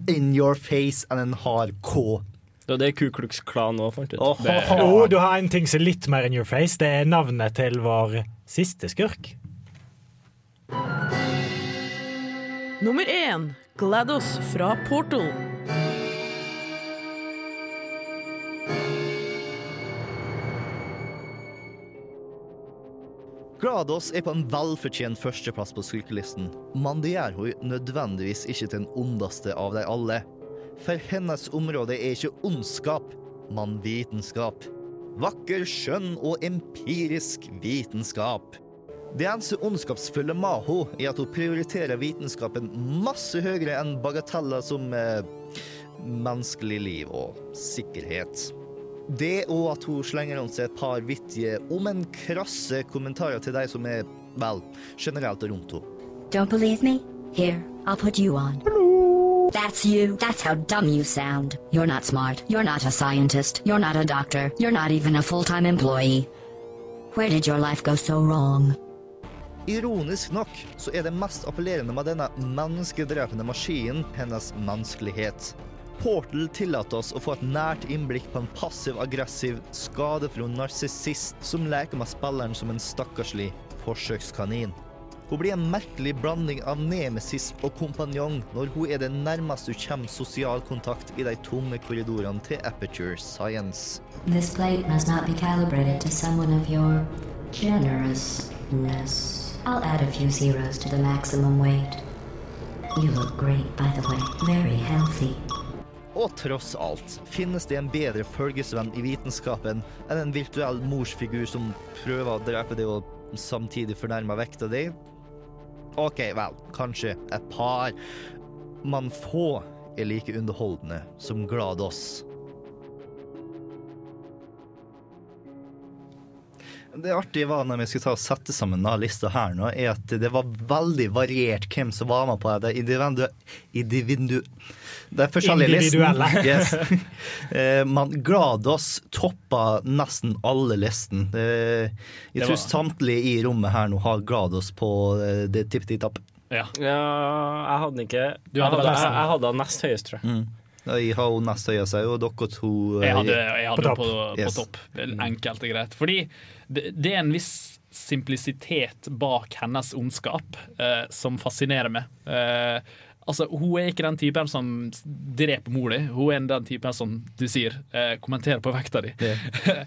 in your face enn en hard K. Det er det Ku Klux Klan òg fant ut. Oh, du har en ting som er litt mer in your face. Det er navnet til vår siste skurk. Nummer én GLaDOS fra Portal. Glados er på en velfortjent førsteplass på skurkelisten, men det gjør hun nødvendigvis ikke til den ondeste av de alle. For hennes område er ikke ondskap, men vitenskap. Vakker, skjønn og empirisk vitenskap. Det eneste ondskapsfulle med henne er at hun prioriterer vitenskapen masse høyere enn bagateller som eh, menneskelig liv og sikkerhet. Det og at hun slenger rundt seg et par vittige, om en krasse kommentarer til de som er, vel, generelt rundt henne. Don't believe me? Here, I'll put you on. That's you. That's how dumb you sound. You're not smart. You're not a scientist. You're not a doctor. You're not even a full-time employee. Where did your life go so wrong? Ironisk nok så er det mest appellerende med denne menneskedrepende maskinen hennes menneskelighet. Portal tillater oss å få et nært innblikk på en passiv-aggressiv, skadefro narsissist som leker med spilleren som en stakkarslig forsøkskanin. Hun blir en merkelig blanding av nemesis og kompanjong når hun er det nærmeste du kommer sosial kontakt i de tomme korridorene til Aperture Science. This plate must not be calibrated to someone of your generousness. I'll add a few zeros to the maximum weight. You look great, by the way. Very healthy. Og tross alt finnes det en bedre følgesvenn i vitenskapen enn en virtuell morsfigur som prøver å drepe deg og samtidig fornærme vekta di. OK, vel, kanskje et par, men få er like underholdende som Glados. Det artige var når vi skulle ta og sette sammen denne lista her nå, er at det var veldig variert hvem som var med på det. Individu... individu det er forskjellige Individuelle. listen. [LAUGHS] Yes. Man, Glados toppa nesten alle listen. Eh, Jeg Det tror var- samtlige i rommet her nå har Glados på det tipp-tipp-tapp. Ja. jeg hadde den ikke Du jeg, hadde jeg, jeg hadde den nest høyest, tror jeg. Mm. Jeg har nest høyest og dere to eh, Jeg hadde, jeg hadde på på, topp. på, Yes. topp. Enkelt og greit. Fordi det, er en viss simplisitet bak hennes ondskap eh, som fascinerer meg. Eh, altså, Hun er ikke den typen som dreper mor di. Hun er den typen som du sier, eh, kommenterer på vekta di. [LAUGHS]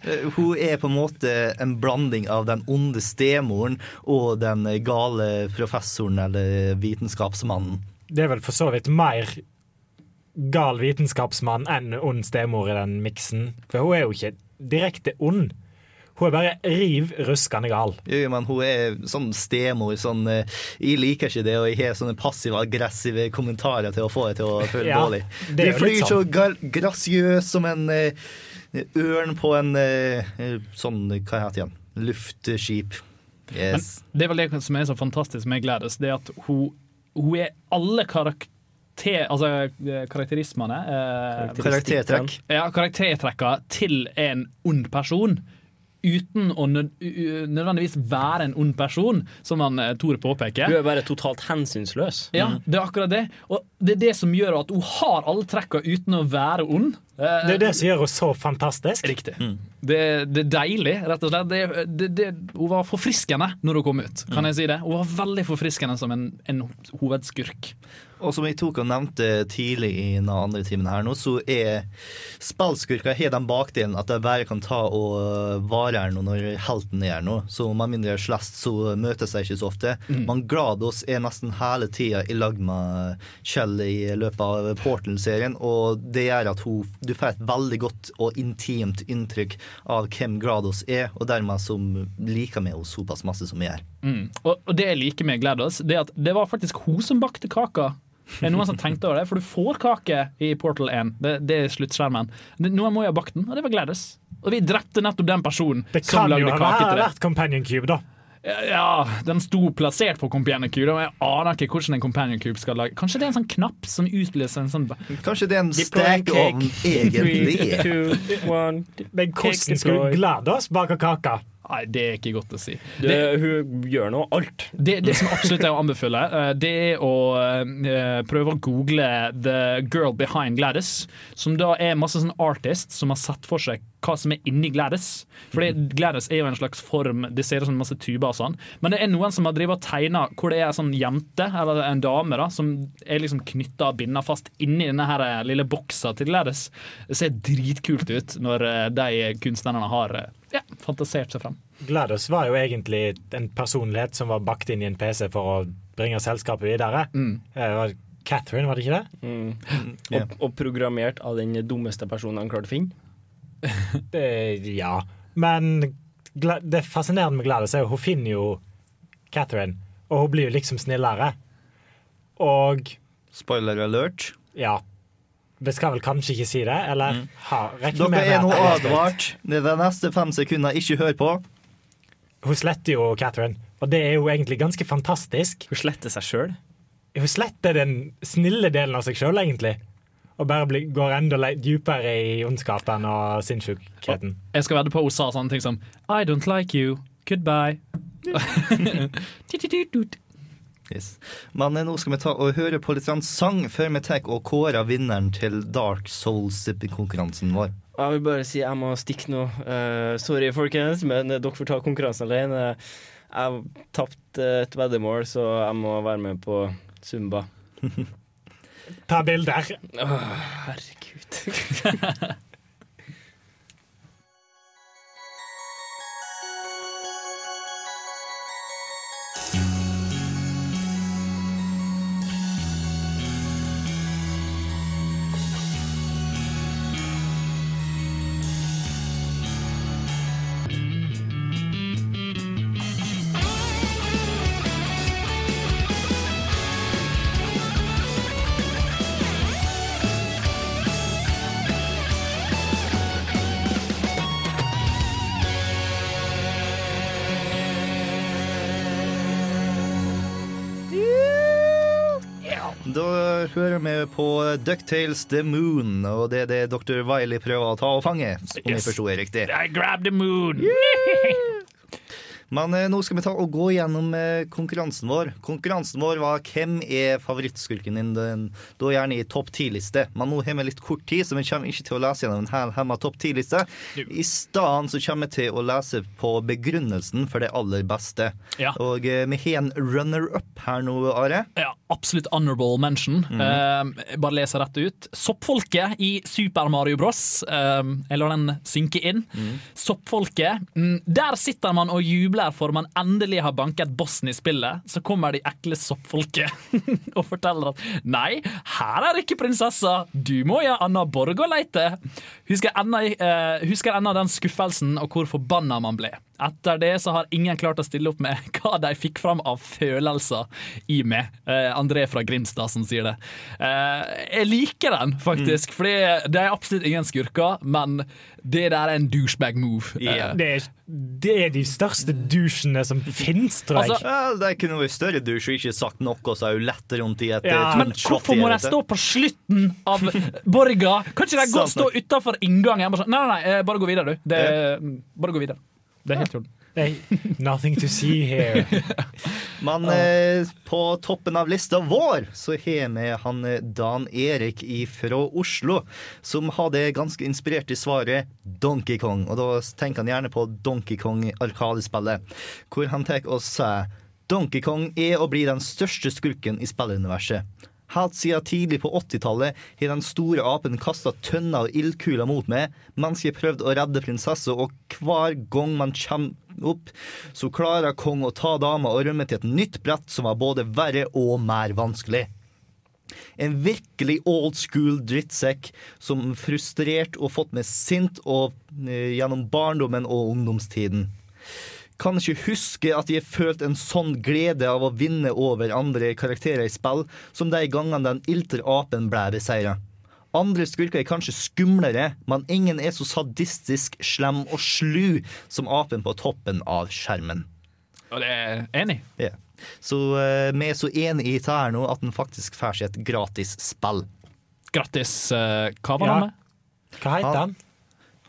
Eh, Hun er på en måte en blanding av den onde stemoren og den gale professoren eller vitenskapsmannen. Det er vel for så vidt mer gal vitenskapsmann enn ond stemor i den miksen. For hun er jo ikke direkte ond. Hun er bare riv ruskende gal. Jo, men hun er sånn stemor. Sånn, eh, jeg liker ikke det, og jeg har sånne passive-aggressive kommentarer til å få det til å føle Ja, dårlig. det Du flyr så sånn. grasiøs som en eh, ørn på en eh, sånn, hva heter det igjen, luftskip. Yes. Men det er vel det som er så fantastisk med Gladys, det at hun, hun er alle karakter... Altså eh, karakterismene eh, Karaktertrekk. Ja, karaktertrekka til en ond person uten å nødvendigvis være en ond person, som han eh, Tore påpeker. Du er bare totalt hensynsløs. Ja, det er akkurat det. Og det er det som gjør at hun har alle trekka uten å være ond. Eh, Det er det som gjør henne så fantastisk. Riktig. Det, det er deilig, rett og slett. Det, det, det, hun var forfriskende når hun kom ut, kan jeg si det. Hun var veldig forfriskende som en, en hovedskurk. Og som jeg tok og nevnte tidlig i den andre timen her nå, så er spillskurker har den bakdelen at de bare kan ta og vare her nå når helten er her nå. Så med mindre slest så møtes de ikke så ofte. Mm. Men Glados er nesten hele tida i lag med Kjell i løpet av Portal-serien, og det gjør at hun, du får et veldig godt og intimt inntrykk av hvem Glados er, og dermed som liker med henne såpass masse som vi gjør. Mm. Og, og det jeg liker med GLaDOS, det er at det var faktisk hun som bakte kaka. Det er noen som tenkte over det, for du får kake i Portal 1. Det, det er sluttskjermen. Det, noen må jo ha bakt den, og det var Gladys. Og vi drepte nettopp den personen Det som kan jo lagde ha kake til det. vært Companion Cube, da. Ja, den sto plassert på Companion Cube, og jeg aner ikke hvordan en Companion Cube skal lage. Kanskje det er en sånn knapp som utløser en sånn Kanskje det er en stekeovn egentlig? Men hvordan skulle GLaDOS bake kake? Nei, det er ikke godt å si. Det, hun gjør nå alt. Det, det som absolutt er å anbefale, eh, det er å eh, prøve å google The Girl Behind Gladys. Som da er masse sånn artists som har sett for seg hva som er inni Gladys. Fordi Gladys er jo en slags form, det ser ut som masse tuber og sånn. Men det er noen som har drevet og tegna hvor det er en sånn jente, eller en dame, da, som er liksom knytta og binda fast inni denne her eh, lille boksa til Gladys. Det ser dritkult ut når de kunstnerne har ja, fantasert seg fram. GLaDOS var jo egentlig en personlighet som var bakt inn i en PC for å bringe selskapet videre. Mm. Eh, var Catherine, var det ikke det? Mm. Og, og programmert av den dummeste personen han klarte å finne. [LAUGHS] det ja. Men det fascinerende med Gladys er jo hun finner jo Catherine, og hun blir jo liksom snillere. Og Spoiler alert. Ja. Vi skal vel kanskje ikke si det, eller? Ha, Dere er nå advart. Det er de neste fem sekundene ikke hør på. Hun sletter jo Catherine, og det er jo egentlig ganske fantastisk. Hun sletter seg sjøl? Hun sletter den snille delen av seg sjøl, egentlig. Og bare blir, går enda dypere i ondskapen og sinnssykheten. Jeg skal vedde på hun sa sånne ting som I don't like you, goodbye. [LAUGHS] [LAUGHS] Yes. Men eh, nå skal vi ta og høre på litt sang før vi tar og kårer vinneren til Dark Souls-konkurransen vår. Jeg vil bare si jeg må stikke nå. Uh, sorry, folkens, men dere får ta konkurransen alene. Jeg har tapt eh, et veddemål, så jeg må være med på Zumba. [LAUGHS] Ta bilder. Oh, herregud. [LAUGHS] Ducktales The Moon, og det er det Dr. Wiley prøver å ta og fange, om jeg Yes. forsto det riktig. I grab the moon! Men eh, nå skal vi ta og gå gjennom eh, konkurransen vår. Konkurransen vår var hvem er favorittskurken din, den, da gjerne i topp ti-liste. Men nå har vi litt kort tid, så vi kommer ikke til å lese gjennom en hel hemma topp ti-liste. I stedet så kommer vi til å lese på begrunnelsen for det aller beste. Ja. Og eh, vi har en runner-up her nå, Are. Ja, absolutt honorable mention. Mhm. Eh, bare leser rett ut. Soppfolket i Super Mario Bros. Eh, jeg lar den synke inn. Soppfolket. Mm, der sitter man og jubler for man endelig har banket bossen i spillet. Så kommer de ekle soppfolket [LAUGHS] og forteller at nei, her er ikke prinsessa. Du må ja Anna Borg og leite. Husker ennå eh, husker ennå den skuffelsen og hvor forbanna man ble. Etter det så har ingen klart å stille opp med [LAUGHS] hva de fikk fram av følelser i meg. Eh, André fra Grimstad som sier det. Eh, jeg liker den, faktisk, Mm. fordi det er absolutt ingen skurker, men det der er en douchebag move. Eh, Det, er, det er de største dusjene som fins, tror jeg. Altså- Ja, det kunne vært større dusj og ikke sagt noe, så er hun lett rundt i et Ja, eh, men hvorfor må de stå på slutten av borga? Kan ikke de gå stå utafor inngangen? Sånn, Nei, nei, nei, eh, bare gå videre, du. Det, bare gå videre. Det er helt i [LAUGHS] nothing to see here. [LAUGHS] Men eh, på toppen av lista vår så har vi han eh, Dan Erik fra Oslo, som hadde ganske inspirert i svaret Donkey Kong. Og da tenker han gjerne på Donkey Kong Arkadespillet, hvor han tar og sier Donkey Kong er og blir den største skurken i spilluniverset. Helt siden tidlig på 80-tallet har den store apen kasta tønner og ildkuler mot meg mens jeg prøvde å redde prinsessa, og hver gang man kommer opp, så klarer kong å ta dama og rømme til et nytt brett som var både verre og mer vanskelig. En virkelig old school drittsekk som frustrert og fått meg sint og, eh, gjennom barndommen og ungdomstiden. Kan ikke huske at jeg følte en sånn glede av å vinne over andre karakterer i spill som de gangene den iltre apen ble beseira. Andre skurker er kanskje skumlere, men ingen er så sadistisk, slem og slu som apen på toppen av skjermen. Og det er enig. Ja. Så uh, vi er så enige i dette her nå at den faktisk får seg et gratis spill. Grattis. Uh, hva var Ja. navnet? Hva heter han?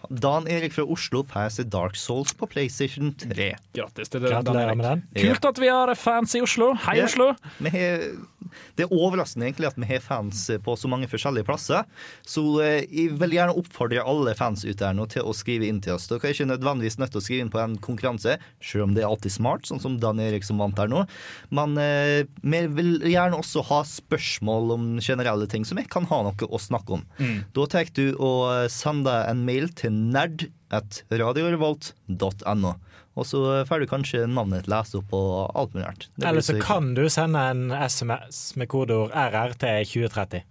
Dan Erik fra Oslo får seg Dark Souls på PlayStation 3. Grattis til dere, Dan Erik. Kult at vi har fans i Oslo. Hei, Ja. Oslo! Vi har, det er overraskende egentlig at vi har fans på så mange forskjellige plasser. Så eh, jeg vil gjerne oppfordre alle fans ute her nå til å skrive inn til oss. Dere er ikke nødvendigvis nødt til å skrive inn på en konkurranse, selv om det er alltid smart, sånn som Dan Erik som vant her nå. Men eh, vi vil gjerne også ha spørsmål om generelle ting, som vi kan ha noe å snakke om. Mm. Da tar du og sender en mail til nerd at radiorevolt.no. Og så får du kanskje navnet ditt lest opp og alt mulig rart. Eller så så- kan du sende en SMS med kodeord RR til 2030.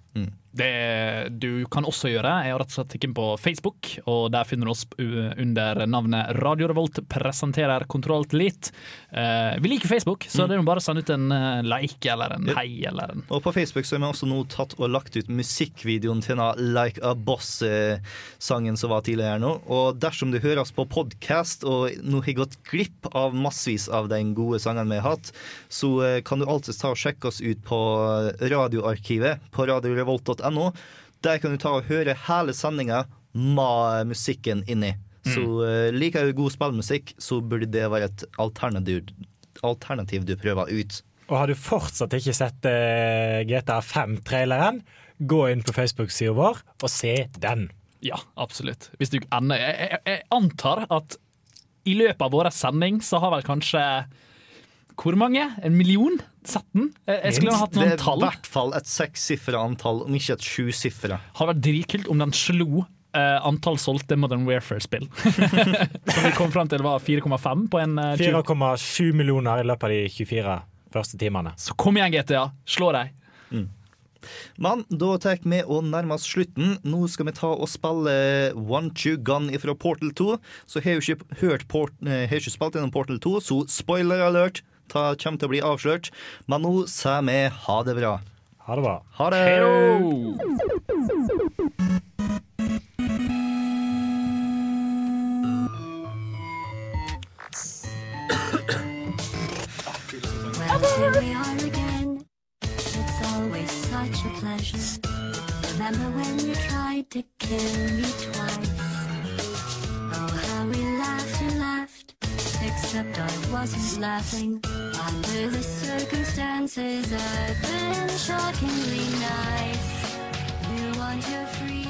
Det du kan også gjøre, er rett og slett kikke på Facebook, og der finner du oss under navnet Radio Revolt presenterer Kontroll litt Elite. Eh, vi liker Facebook, så Mm. det er jo bare å sende ut en eh, like eller en hei eller en Og på Facebook så har vi også nå tatt og lagt ut musikkvideoen til denne Like a Boss-sangen som var tidligere nå. Og dersom du hører oss på podkast og nå har gått glipp av massevis av de gode sangene vi har hatt, så eh, kan du alltid ta og sjekke oss ut på radioarkivet på radiorevolt.no. Der kan du ta og høre hele sendinga med musikken inni. Så eh, liker du god spillmusikk, så burde det være et alternativ, alternativ du prøver ut. Og har du fortsatt ikke sett eh, GTA 5-traileren, gå inn på Facebook-sida vår og se den. Ja, absolutt. Hvis du ender jeg, jeg, jeg antar at i løpet av vår sending så har vel kanskje Hvor mange? En million sett den? Jeg, jeg skulle ha hatt noen tall. det er i hvert fall et sekssifra antall, om ikke et sjusifra. Hadde vært dritkult om den slo Uh, antall solgte Modern Warfare-spill. [LAUGHS] Som vi kom fram til var 4,5 på en uh, 4,7 millioner i løpet av de 24 første timene. Så kom igjen, GTA. Slå deg. Men da tar vi å nærmer oss slutten. Nå skal vi ta og spille One Two Gun fra Portal 2. Så har jeg ikke hørt port, eh, har ikke spilt gjennom Portal 2, så spoiler alert. Ta, kommer til å bli avslørt. Men nå sier vi ha det bra. Ha det bra. Ha det! Well, here we are again. It's always such a pleasure. Remember when you tried to kill me twice? Except I wasn't laughing. Under the circumstances, I've been shockingly nice. You want your free.